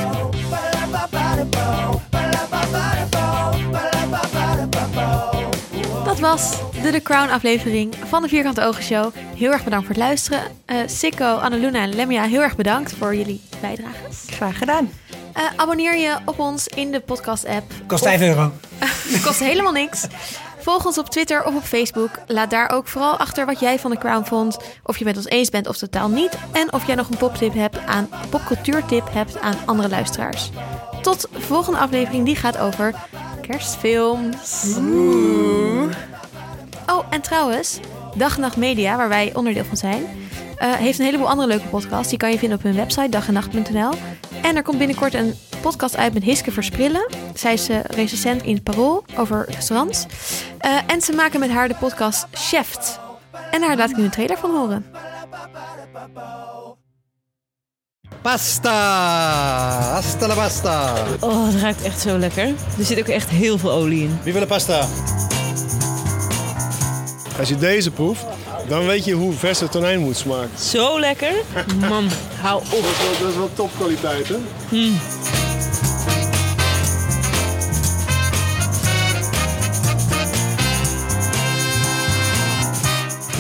Was de The Crown aflevering van de Vierkante Ogen Show. Heel erg bedankt voor het luisteren. Eh Sikko, Annaluna en Lemia, heel erg bedankt voor jullie bijdrages. Graag gedaan. Eh, abonneer je op ons in de podcast-app. Kost Of- 5 euro. Het kost helemaal niks. Volg ons op Twitter of op Facebook. Laat daar ook vooral achter wat jij van de Crown vond. Of je met ons eens bent of totaal niet. En of jij nog een poptip hebt aan popcultuurtip hebt aan andere luisteraars. tot de volgende aflevering. Die gaat over kerstfilms. Oh, en trouwens, Dag en Nacht Media, waar wij onderdeel van zijn... eh, heeft een heleboel andere leuke podcasts. Die kan je vinden op hun website, dagennacht.nl. En er komt binnenkort een podcast uit met Hiske Versprillen. Zij is eh, recensent in Parool over restaurants. Eh, en ze maken met haar de podcast Chef. En daar laat ik nu een trailer van horen. Pasta! Hasta la pasta! Oh, het ruikt echt zo lekker. Er zit ook echt heel veel olie in. Wie wil een pasta? Als je deze proeft, dan weet je hoe verse tonijn moet smaken. Zo lekker. Man, hou op. Dat is wel, dat is wel topkwaliteit, hè? Mm.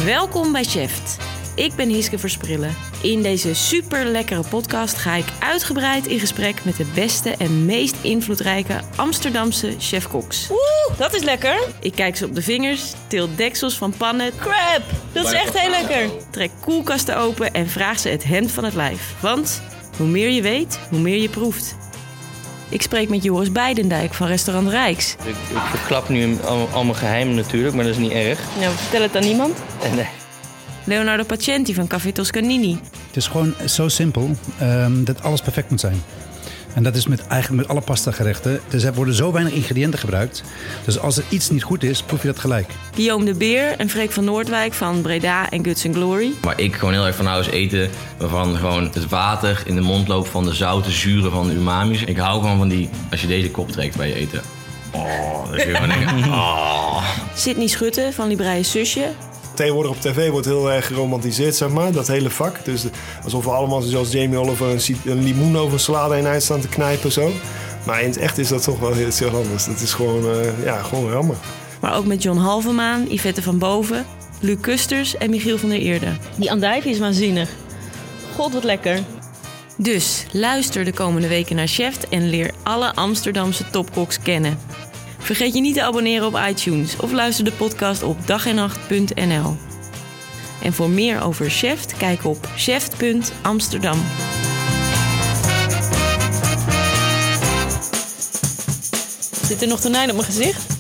Welkom bij Chef. Ik ben Hiske Versprillen. In deze super lekkere podcast ga ik uitgebreid in gesprek met de beste en meest invloedrijke Amsterdamse chefkoks. Oeh, dat is lekker. Ik kijk ze op de vingers, til deksels van pannen. Crap, dat is echt heel lekker. Trek koelkasten open en vraag ze het hemd van het lijf. Want hoe meer je weet, hoe meer je proeft. Ik spreek met Joris Beidendijk van Restaurant Rijks. Ik, ik verklap nu al, al mijn geheimen natuurlijk, maar dat is niet erg. Nou, vertel het aan niemand. En, nee. Leonardo Pacenti van Café Toscanini. Het is gewoon zo simpel ehm, dat alles perfect moet zijn. En dat is met, eigenlijk met alle pasta gerechten. Er worden zo weinig ingrediënten gebruikt. Dus als er iets niet goed is, proef je dat gelijk. Guillaume de Beer en Freek van Noordwijk van Breda en Guts Glory. Waar ik gewoon heel erg van hou is eten waarvan gewoon het water in de mond loopt van de zoute zuren van de umami's. Ik hou gewoon van die, als je deze kop trekt bij je eten. Oh, dat is gewoon denken. Oh. Sydney Schutte van Libreie Susje. Tegenwoordig op tv wordt heel erg geromantiseerd, zeg maar, dat hele vak. Dus de- alsof we allemaal zoals Jamie Oliver een, een limoen over een salade heen uit staan te knijpen zo. Maar in het echt is dat toch wel iets heel anders. Dat is gewoon, eh, ja, gewoon rammen. Maar ook met John Halvemaan, Yvette van Boven, Luc Kusters en Michiel van der Eerde. Die andijvie is waanzinnig. God, wat lekker. Dus luister de komende weken naar Chef en leer alle Amsterdamse topkoks kennen. Vergeet je niet te abonneren op iTunes of luister de podcast op dagennacht.nl. En voor meer over Chef, kijk op chef.amsterdam. Zit er nog tonijn op mijn gezicht?